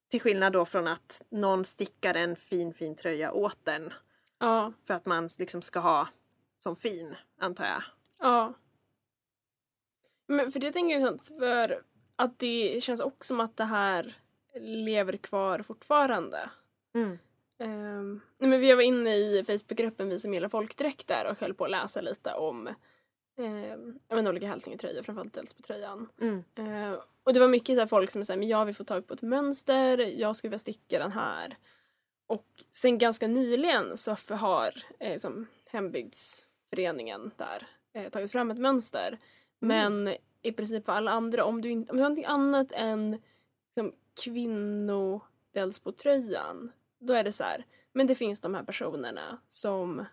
S1: Till skillnad då från att någon stickar en fin, fin tröja åt den
S2: Ja.
S1: för att man liksom ska ha som fin, antar jag.
S2: Ja. Men för det tänker jag sant, för att det känns också som att det här lever kvar fortfarande.
S1: Mm.
S2: Um, nej men vi var inne i Facebookgruppen Vi som gillar folkdräkter och höll på att läsa lite om um, jag vet, olika hälsingetröjor, framförallt Älvsbytröjan.
S1: Mm.
S2: Eh, och det var mycket så folk som säger men jag vill få tag på ett mönster, jag skulle vilja sticka den här. Och sen ganska nyligen så har eh, som hembygdsföreningen där eh, tagit fram ett mönster. Men i princip för alla andra, om du, inte, om du har någonting annat än liksom, kvinnodelsbotröjan, då är det så här, men det finns de här personerna som,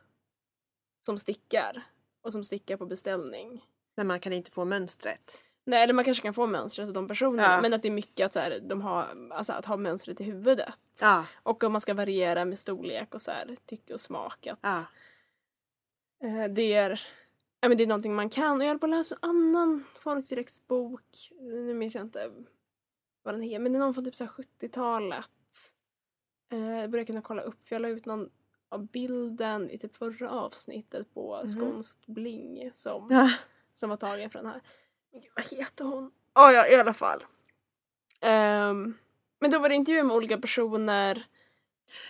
S2: som stickar och som stickar på beställning.
S1: Men man kan inte få mönstret.
S2: Nej, eller man kanske kan få mönstret av de personerna
S1: Ja.
S2: men att det är mycket att, så här, de har, alltså, att ha mönstret i huvudet.
S1: Ja,
S2: Och om man ska variera med storlek och så här, tycke och smak. Att,
S1: ja.
S2: eh, det, är, ja, men det är någonting man kan. Och jag håller på att läsa en annan folkdräktsbok. Nu minns jag inte vad den heter. Men det är någon från typ så här 70-talet. Eh, jag börjar kunna kolla upp för jag la ut någon av bilden i typ förra avsnittet på
S1: Mhm.
S2: Skånsk Bling som
S1: ja.
S2: som var tagen från den här. Gud, vad heter hon? Ah, ja, i alla fall. Ehm, men då var det intervjuer med olika personer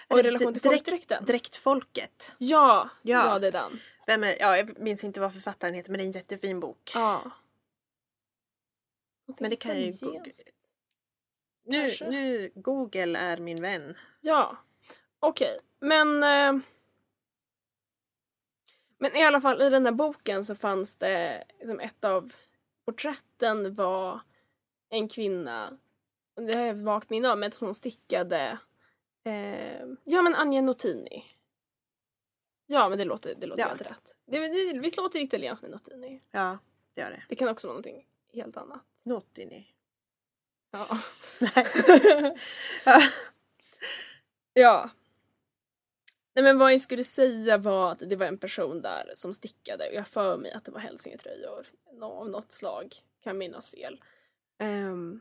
S2: och i relation till
S1: direkt-
S2: folkdräkten.
S1: Dräktfolket.
S2: Ja,
S1: Ja.
S2: ja, det är den.
S1: Vem är, ja, jag minns inte vad författaren heter men det är en jättefin bok.
S2: Ja.
S1: Men det kan ju
S2: Italienskt.
S1: Nu,
S2: kanske.
S1: nu, Google är min vän.
S2: Ja, okej. Men... Eh, men i alla fall i den där boken så fanns det liksom ett av porträtten var en kvinna, det har jag vagt minne av, men hon stickade eh, ja men Anja Notini. Ja men det låter, det låter
S1: Ja.
S2: helt rätt. Det, det, visst låter det italienskt med Notini?
S1: Ja, det gör det.
S2: Det kan också vara någonting helt annat.
S1: Notini.
S2: Ja.
S1: Nej. (laughs) Ja.
S2: Nej men vad jag skulle säga var att det var en person där som stickade och jag för mig att det var hälsingetröjor av något slag. Kan minnas fel. Ehm,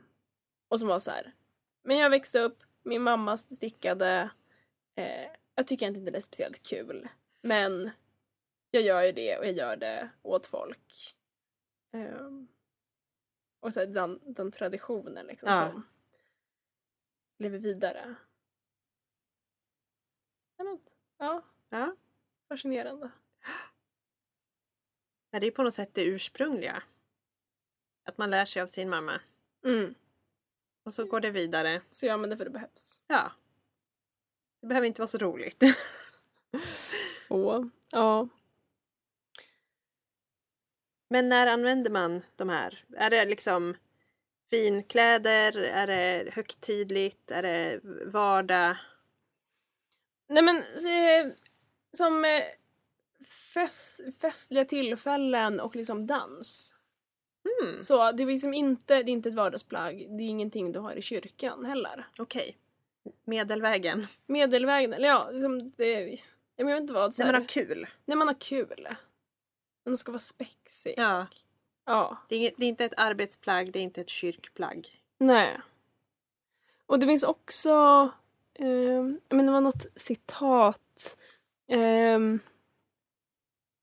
S2: och som var så här. Men jag växte upp, min mamma stickade. Eh, jag tycker inte det är speciellt kul. Men jag gör ju det och jag gör det åt folk. Ehm, och så den, den traditionen liksom
S1: Ja.
S2: som lever vidare. Ja,
S1: Ja.
S2: fascinerande.
S1: ja, det är på något sätt det ursprungliga. Att man lär sig av sin mamma.
S2: Mm.
S1: Och så går det vidare.
S2: Så gör man det för det behövs.
S1: Ja. Det behöver inte vara så roligt. (laughs)
S2: Och, ja.
S1: Men när använder man de här? Är det liksom finkläder? Är det högtidligt? Är det vardag?
S2: Nej men eh, som eh, fest, festliga tillfällen och liksom dans.
S1: Mm,
S2: Så det är liksom inte, det är inte ett vardagsplagg. Det är ingenting du har i kyrkan heller.
S1: Okej. Medelvägen.
S2: Medelvägen, eller ja, liksom det, jag vet inte vad.
S1: När man har kul.
S2: när man har kul. Man ska vara spexig.
S1: Ja.
S2: Ja.
S1: Det är, inget, det är inte ett arbetsplagg, det är inte ett kyrkplagg.
S2: Nej. Och det finns också, eh, menar det var något citat. ehm,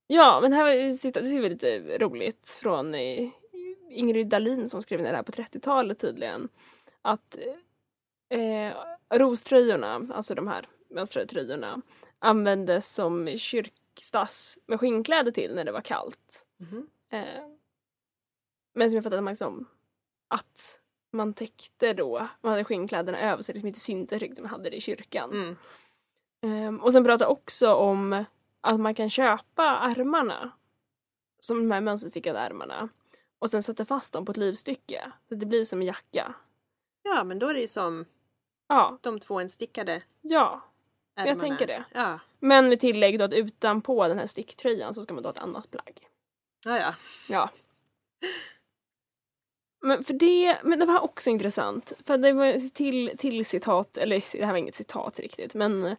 S2: ja, men här var citat, det var lite roligt från eh, Ingrid Dahlin som skrev ner det här på 30-talet tydligen. Att eh, roströjorna, alltså de här mönstrade tröjorna, användes som kyrkstass med skinnkläder till när det var kallt.
S1: Mhm.
S2: Eh, men som jag fattade liksom att man täckte då, man hade skinnkläderna över så det liksom inte syntes riktigt man hade det i kyrkan.
S1: Mm.
S2: Ehm, och sen pratar också om att man kan köpa armarna, som de här mönsterstickade armarna, och sen sätta fast dem på ett livstycke. Så att det blir som en jacka.
S1: Ja, men då är det ju som
S2: Ja,
S1: de två enstickade
S2: ja.
S1: Ärmarna.
S2: Jag tänker det.
S1: Ja,
S2: Men med tillägg då att utanpå den här sticktröjan så ska man då ha ett annat plagg.
S1: ja. ja.
S2: Ja. Men för det, men det var också intressant. För det var till, till citat, eller det här var inget citat riktigt, men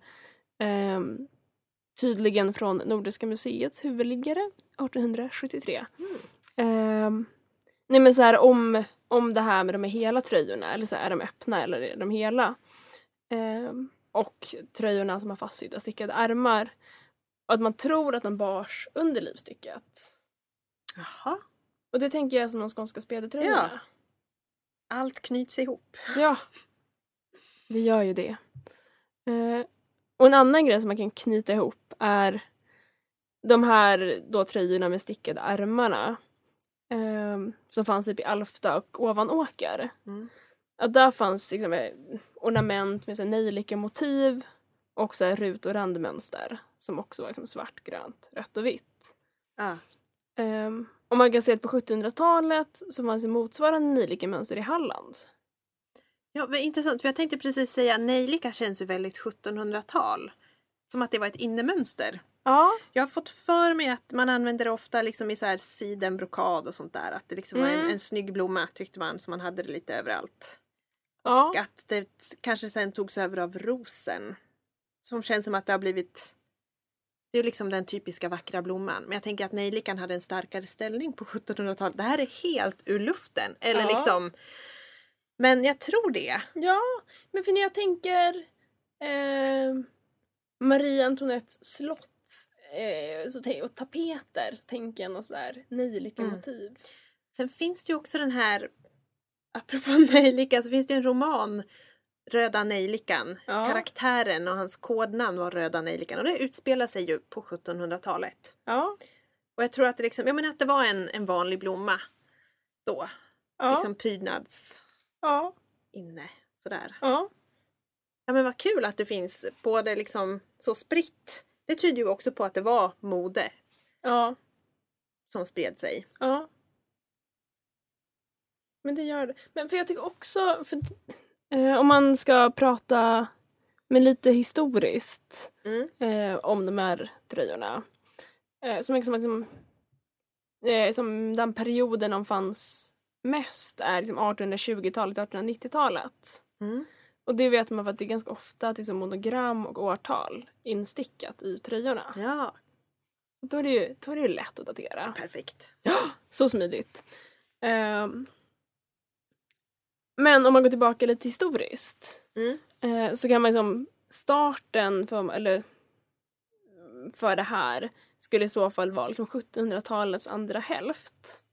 S2: ehm, tydligen från Nordiska museets huvudliggare 1873.
S1: Mm.
S2: Ehm, nej men så här om, om det här med de här hela tröjorna, eller så här, är de öppna eller är de hela? Ehm, och tröjorna som har fastsydda stickade ärmar. Och att man tror att de bars under livstycket.
S1: Jaha.
S2: Och det tänker jag som de skånska spedetröjorna.
S1: Ja. Allt knyts ihop.
S2: Ja. Det gör ju det. Eh, och en annan grej som man kan knyta ihop är de här då tröjorna med stickade armarna. Eh, som fanns typ i Alfta och Ovanåker.
S1: Mm.
S2: Att där fanns liksom eh, ornament med så här nejlika-motiv och så här rut och randmönster som också var liksom svart, grönt, rött och vitt.
S1: Ja.
S2: Um, och man kan se att på 1700-talet så fanns det motsvarande nejlika-mönster i Halland.
S1: ja, men intressant. För jag tänkte precis säga nejlika känns ju väldigt 1700-tal. Som att det var ett innemönster.
S2: Ja.
S1: Jag har fått för mig att man använder det ofta liksom i så här sidenbrokad och sånt där. Att det liksom var en,
S2: Mm.
S1: en snygg blomma tyckte man så man hade det lite överallt.
S2: Ja.
S1: Och att det kanske sen togs över av rosen. Som känns som att det har blivit det är liksom den typiska vackra blomman. Men jag tänker att nejlikan hade en starkare ställning på (laughs) 1700-talet. Det här är helt ur luften. Eller
S2: Ja.
S1: liksom Men jag tror det.
S2: ja, men för när jag tänker eh, Marie Antoinettes slott eh, så och tapeter så tänker jag något sådär nejlika-motiv.
S1: Sen finns det ju också den här Apropå (laughs) nejlika så finns det en roman Röda nejlikan.
S2: Ja.
S1: Karaktären och hans kodnamn var Röda nejlikan. Och det utspelar sig ju på 1700-talet.
S2: Ja.
S1: Och jag tror att det, liksom, jag menar att det var en, en vanlig blomma då.
S2: Ja.
S1: Liksom prydnads
S2: ja.
S1: inne. Sådär.
S2: Ja.
S1: Ja men vad kul att det finns både liksom så spritt. Det tyder ju också på att det var mode
S2: Ja.
S1: som spred sig.
S2: Ja. Men det gör det. Men för jag tycker också, för, eh, om man ska prata med lite historiskt
S1: Mm.
S2: eh, om de här tröjorna. Eh, som, liksom, liksom, eh, som den perioden de fanns mest är liksom 1820-talet, 1890-talet.
S1: Mm.
S2: Och det vet man för att det är ganska ofta att liksom monogram och årtal instickat i tröjorna.
S1: Ja,
S2: Då är det ju, då är det ju lätt att datera.
S1: perfekt. (gasps)
S2: Så smidigt. Ehm, men om man går tillbaka lite historiskt
S1: Mm.
S2: eh, så kan man liksom starten för, eller, för det här skulle i så fall vara liksom 1700-talets andra hälft.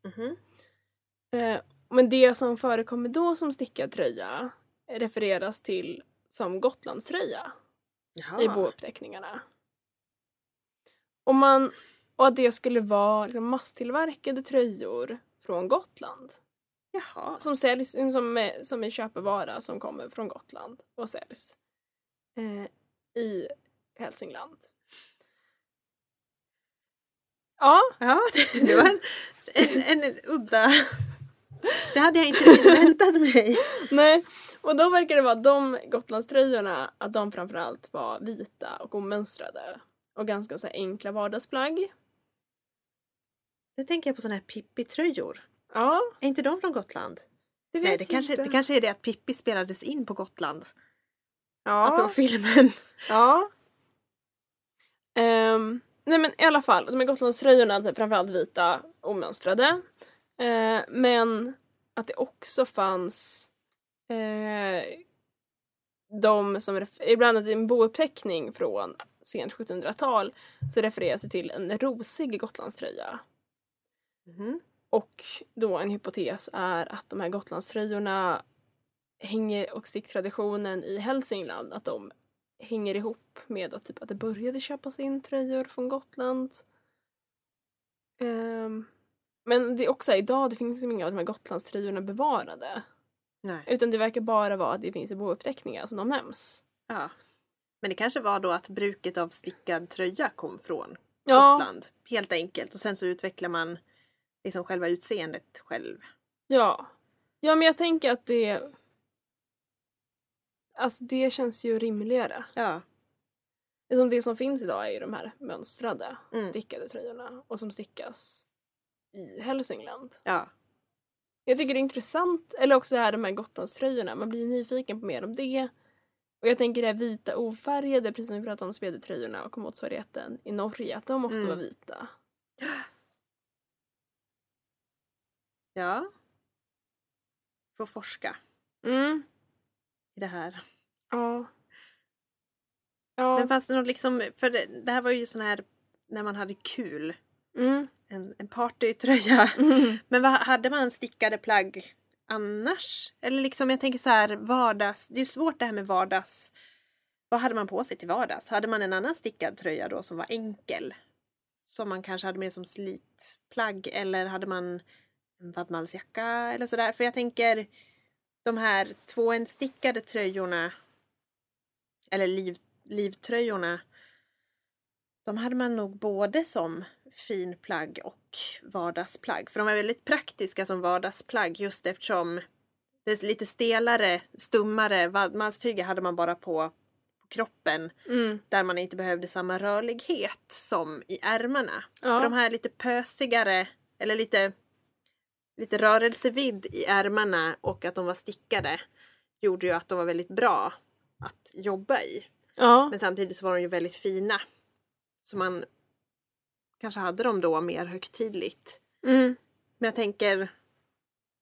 S2: Eh, men det som förekommer då som stickad tröja refereras till som Gotlandströja.
S1: Jaha.
S2: i bouppteckningarna. Och, man, och att det skulle vara liksom masstillverkade tröjor från Gotland.
S1: Jaha.
S2: Som säljs som är, som är köpevara som kommer från Gotland och säljs eh, i Hälsingland. Ja,
S1: Ja, det, det var en, en, en udda... (laughs) Det hade jag inte väntat mig.
S2: nej. Och då verkar det vara de Gotlandströjorna, att de framförallt var vita och omönstrade. Och ganska så enkla vardagsplagg.
S1: Nu tänker jag på såna här Pippi-tröjor.
S2: Ja,
S1: Är inte de från Gotland?
S2: det
S1: Nej, det kanske,
S2: inte.
S1: det kanske är det att Pippi spelades in på Gotland.
S2: Ja.
S1: Alltså filmen.
S2: Ja. Ehm, nej men i alla fall, de här Gotlandströjorna, typ framförallt vita, omönstrade. Eh, men att det också fanns eh, de som, ibland i en bouppteckning från sent 1700-tal så refereras det till en rosig Gotlandströja.
S1: Mhm.
S2: Och då en hypotes är att de här Gotlandströjorna hänger, och sticktraditionen i Hälsingland, att de hänger ihop med att, typ, att det började köpas in tröjor från Gotland. Ehm, men det är också idag, det finns inga av de här Gotlandströjorna bevarade.
S1: Nej.
S2: Utan det verkar bara vara att det finns i bouppteckningar som de nämns.
S1: Ja. Men det kanske var då att bruket av stickad tröja kom från
S2: Ja,
S1: Gotland. Helt enkelt. Och sen så utvecklar man liksom själva utseendet själv.
S2: ja. Ja, men jag tänker att det... Alltså det känns ju rimligare.
S1: Ja.
S2: Som det som finns idag är ju de här mönstrade
S1: Mm.
S2: stickade tröjorna och som stickas i Hälsingland.
S1: Ja.
S2: Jag tycker det är intressant, eller också det här de här Gotlandströjorna, man blir nyfiken på mer om det. Och jag tänker det här vita ofärgade, precis som vi pratade om spedetröjorna och motsvarigheten i Norge, att de ofta
S1: Mm.
S2: var vita. (gasps)
S1: Ja. Får forska
S2: Mm.
S1: i det här.
S2: Ja. Ja.
S1: Men fanns det något liksom, för det, det här var ju sån här när man hade kul.
S2: Mm.
S1: En, en partytröja.
S2: Mm. (laughs)
S1: Men vad, hade man stickade plagg annars? Eller liksom jag tänker så här vardags, det är svårt det här med vardags. Vad hade man på sig till vardags? Hade man en annan stickad tröja då som var enkel? Som man kanske hade med som slitplagg eller hade man en vadmalsjacka eller sådär? För jag tänker de här tvåenstickade tröjorna eller liv, livtröjorna de hade man nog både som finplagg och vardagsplagg. För de är väldigt praktiska som vardagsplagg just eftersom det är lite stelare, stummare vadmalstyger hade man bara på, på kroppen
S2: Mm.
S1: där man inte behövde samma rörlighet som i ärmarna.
S2: Ja.
S1: För de här lite pösigare eller lite, lite rörelsevidd i ärmarna och att de var stickade gjorde ju att de var väldigt bra att jobba i.
S2: ja.
S1: Men samtidigt så var de ju väldigt fina. Så man kanske hade dem då mer högtidligt.
S2: Mm.
S1: Men jag tänker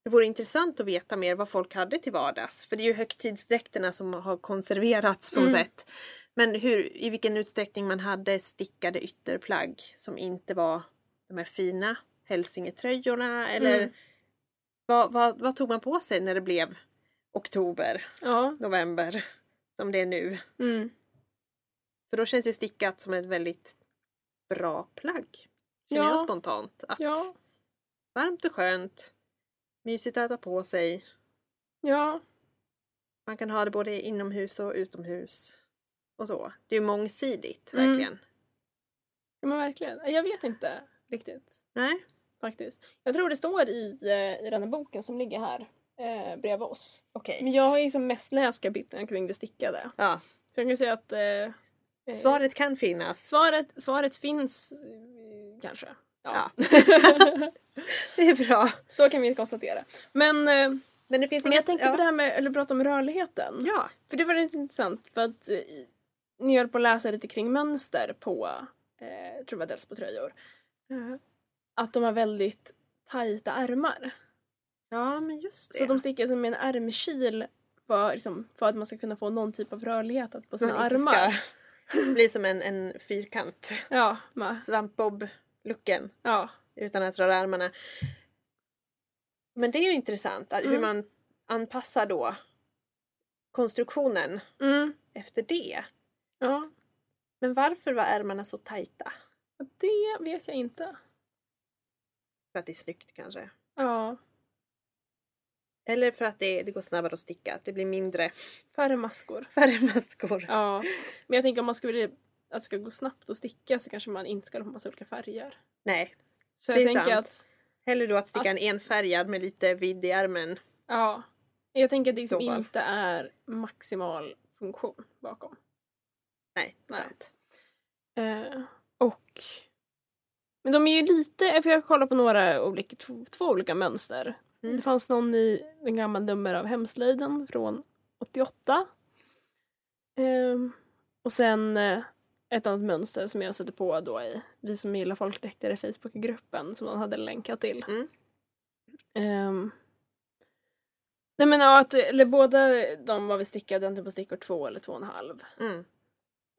S1: det vore intressant att veta mer vad folk hade till vardags. För det är ju högtidsdräkterna som har konserverats på något
S2: Mm.
S1: sätt. Men hur, i vilken utsträckning man hade stickade ytterplagg som inte var de här fina hälsingetröjorna eller
S2: Mm.
S1: vad, vad, vad tog man på sig när det blev oktober,
S2: Ja.
S1: november som det är nu?
S2: Mm.
S1: För då känns ju stickat som ett väldigt bra plagg. Känner
S2: Ja.
S1: jag spontant. Att
S2: Ja.
S1: Varmt och skönt. Mysigt att ha på sig.
S2: Ja.
S1: Man kan ha det både inomhus och utomhus. Och så. Det är mångsidigt,
S2: Mm.
S1: verkligen.
S2: ja, men verkligen. Jag vet inte riktigt.
S1: Nej?
S2: Faktiskt. Jag tror det står i, eh, i den här boken som ligger här eh, bredvid oss.
S1: Okej.
S2: Men jag har ju som mest läst kapitlen kring det stickade.
S1: Ja.
S2: Så jag kan säga att eh, eh,
S1: Svaret kan finnas.
S2: svaret, svaret finns eh, kanske. Ja. (laughs)
S1: Det är bra.
S2: Så kan vi konstatera. Men, eh,
S1: Men det finns
S2: men jag tänkte
S1: ja.
S2: på det här med, eller prata om rörligheten.
S1: Ja.
S2: För det var lite intressant för att ni höll på att läsa lite kring mönster på, eh, jag tror det var dels på tröjor. Eh, att de har väldigt tajta ärmar.
S1: Ja, men just det.
S2: Så de stickar som med en ärmkil för, liksom, för att man ska kunna få någon typ av rörlighet på sina
S1: man
S2: armar.
S1: ska bli som en, en fyrkant. (laughs)
S2: Ja,
S1: Svampbob-looken.
S2: ja.
S1: utan att röra armarna. Men det är ju intressant att hur
S2: Mm.
S1: man anpassar då konstruktionen
S2: Mm,
S1: efter det.
S2: Ja,
S1: Men varför var ärmarna så tajta?
S2: det vet jag inte.
S1: För att det är snyggt kanske?
S2: Ja,
S1: Eller för att det, det går snabbare att sticka? Att det blir mindre
S2: färre maskor. (laughs)
S1: färre maskor?
S2: Ja, men jag tänker om man skulle att det ska gå snabbt att sticka så kanske man inte ska ha massa olika färger.
S1: Nej,
S2: Så
S1: Det
S2: jag
S1: är
S2: tänker
S1: sant.
S2: att,
S1: hellre då att sticka en enfärgad med lite vidd i ärmen.
S2: ja. Jag tänker att det liksom inte är maximal funktion bakom.
S1: Nej,
S2: Nej.
S1: sant.
S2: Eh, och... Men de är ju lite, för jag kollar på några olika, två, två olika mönster.
S1: Mm.
S2: Det fanns någon i en gammal nummer av Hemslöjden från 88. Ehm, och sen eh, ett annat mönster som jag stötte på då i Vi som gillar folkdräkter i Facebookgruppen som de hade länkat till.
S1: Mm.
S2: Ehm, nej men ja, att, eller båda de var väl stickade antingen på stickor två eller två och en halv.
S1: Mm.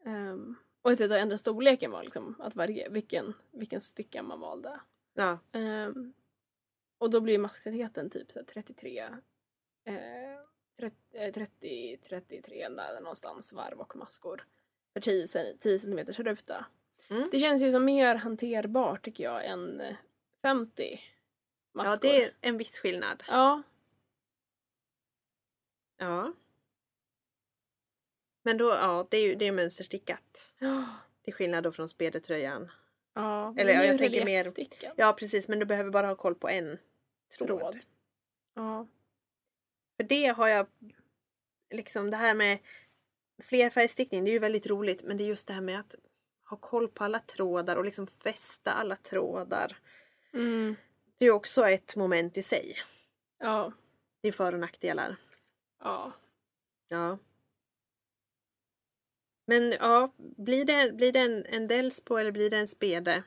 S2: Um, och ett sätt att ändra storleken var liksom att variera vilken, vilken sticka man valde.
S1: Ja,
S2: Ehm, och då blir masktätheten typ så här 33, eh, 30, eh, 30, 33 där någonstans varv och maskor. För 10, cen- 10 cm ruta.
S1: Mm.
S2: Det känns ju som mer hanterbart tycker jag än eh, 50 maskor.
S1: ja, det är en viss skillnad.
S2: Ja,
S1: Ja. Men då, ja, det är ju det är mönsterstickat.
S2: ja,
S1: Till skillnad då från spedetröjan.
S2: ja.
S1: Eller ja, jag tänker mer-. Ja, precis, men du behöver bara ha koll på en tråd.
S2: Tråd. Ja.
S1: För det har jag liksom det här med flerfärgstickning, det är ju väldigt roligt men det är just det här med att ha koll på alla trådar och liksom fästa alla trådar.
S2: Mm.
S1: Det är ju också ett moment i sig.
S2: Ja.
S1: Det är för och nackdelar.
S2: Ja.
S1: Ja. Men ja, blir det, blir det en, en Delsbo eller blir det en spede?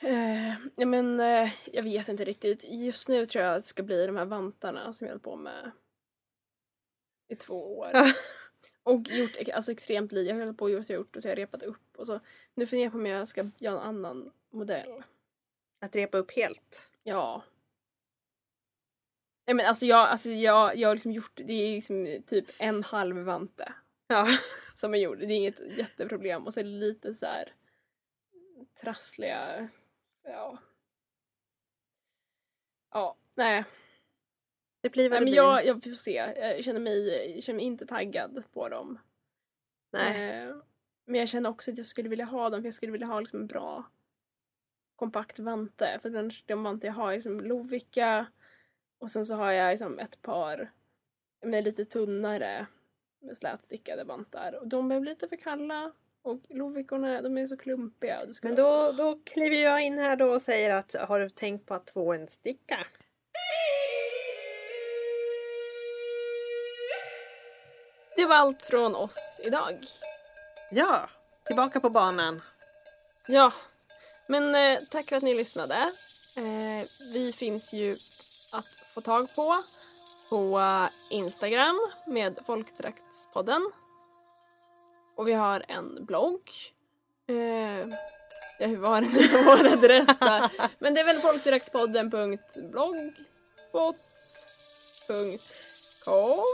S2: Eh, ja, men eh, jag vet inte riktigt. Just nu tror jag att det ska bli de här vantarna som jag hållit på med i två år. (laughs) Och gjort alltså, extremt lite. Jag har hållit på och gjort och gjort och så har jag repat upp. Och så. Nu funderar jag på om jag ska göra en annan modell.
S1: Att repa upp helt?
S2: Ja. Nej men alltså jag, alltså jag, jag har liksom gjort, det är liksom typ en halv vante
S1: Ja. (laughs)
S2: som är gjord. Det är inget jätteproblem. Och så är det lite så här trassliga, ja. Ja, nej.
S1: Det blir vad det blir.
S2: jag, jag får se. Jag känner mig, jag känner mig inte taggad på dem.
S1: Nej.
S2: Eh, men jag känner också att jag skulle vilja ha dem för jag skulle vilja ha liksom en bra kompakt vante. För den, de vantar jag har är liksom Lovikka och sen så har jag liksom ett par med lite tunnare med slätstickade vantar. Och de är lite för kalla och Lovikkorna de är så klumpiga.
S1: Men då, då kliver jag in här då och säger att har du tänkt på att två en sticka?
S2: Det var allt från oss idag.
S1: Ja, tillbaka på banan.
S2: Ja, men eh, tack för att ni lyssnade. Eh, vi finns ju att få tag på på Instagram med Folktraktspodden. Och vi har en blogg. Eh, ja, hur var det nu? (laughs) vår adress där? Men det är väl folkdräktspodden.blogspot.com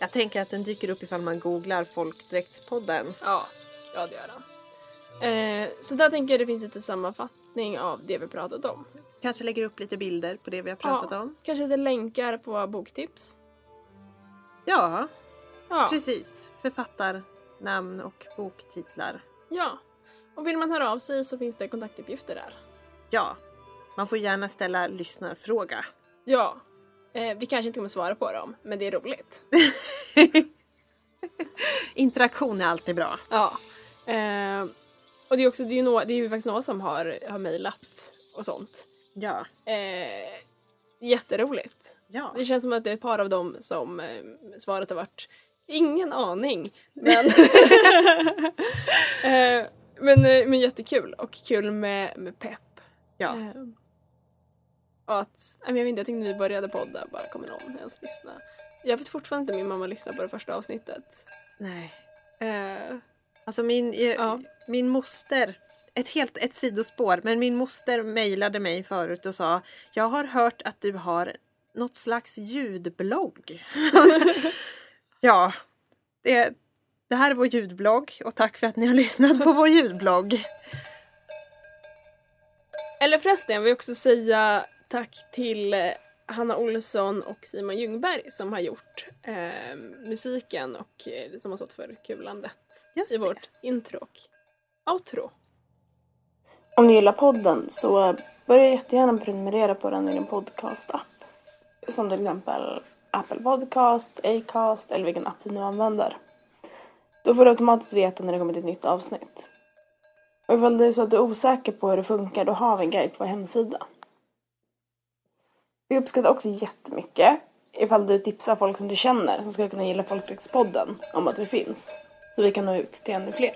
S1: Jag tänker att den dyker upp ifall man googlar Folkdräktspodden.
S2: Ja, ja det gör den. Eh, så där tänker jag det finns lite sammanfattning av det vi pratat om.
S1: Kanske lägger upp lite bilder på det vi har pratat
S2: Ja.
S1: om.
S2: Kanske lite länkar på boktips.
S1: Ja,
S2: Ja,
S1: precis. Författarnamn och boktitlar.
S2: ja. Och vill man höra av sig så finns det kontaktuppgifter där.
S1: Ja, man får gärna ställa lyssnarfråga.
S2: Ja. Eh, vi kanske inte kommer svara på dem, men det är roligt. (laughs)
S1: Interaktion är alltid bra.
S2: Ja. Eh, och det är, också, det är, ju nå- det är ju faktiskt några som har, har mejlat och sånt.
S1: Ja,
S2: Eh, jätteroligt.
S1: ja.
S2: Det känns som att det är ett par av dem som eh, svaret har varit ingen aning. (laughs) Men, eh, men, eh, men jättekul och kul med, med pepp.
S1: ja.
S2: Eh, och att, jag vet inte, jag tänkte när vi började podda bara kommer någon ens lyssna. Jag vet fortfarande inte om min mamma lyssnar på det första avsnittet.
S1: Nej.
S2: Eh,
S1: Alltså min, eh,
S2: Ja.
S1: min moster, ett helt ett sidospår, men min moster mejlade mig förut och sa Jag har hört att du har något slags ljudblogg. (laughs) ja, det, Det här är vår ljudblogg och tack för att ni har (laughs) lyssnat på vår ljudblogg.
S2: Eller förresten, jag vill också säga tack till eh, Hanna Olsson och Simon Ljungberg som har gjort eh, musiken och eh, som har stått för kulandet
S1: Just
S2: i
S1: det.
S2: vårt intro och outro. Om ni gillar podden så börja jättegärna prenumerera på den i din podcast-app. Som till exempel Apple Podcast, Acast eller vilken app du nu använder. Då får du automatiskt veta när det kommer ett nytt avsnitt. Och ifall det är så att du är osäker på hur det funkar, då har vi en guide på vår hemsida. Vi uppskattar också jättemycket ifall du tipsar folk som du känner som skulle kunna gilla Folkdräktspodden om att vi finns. Så vi kan nå ut till ännu fler.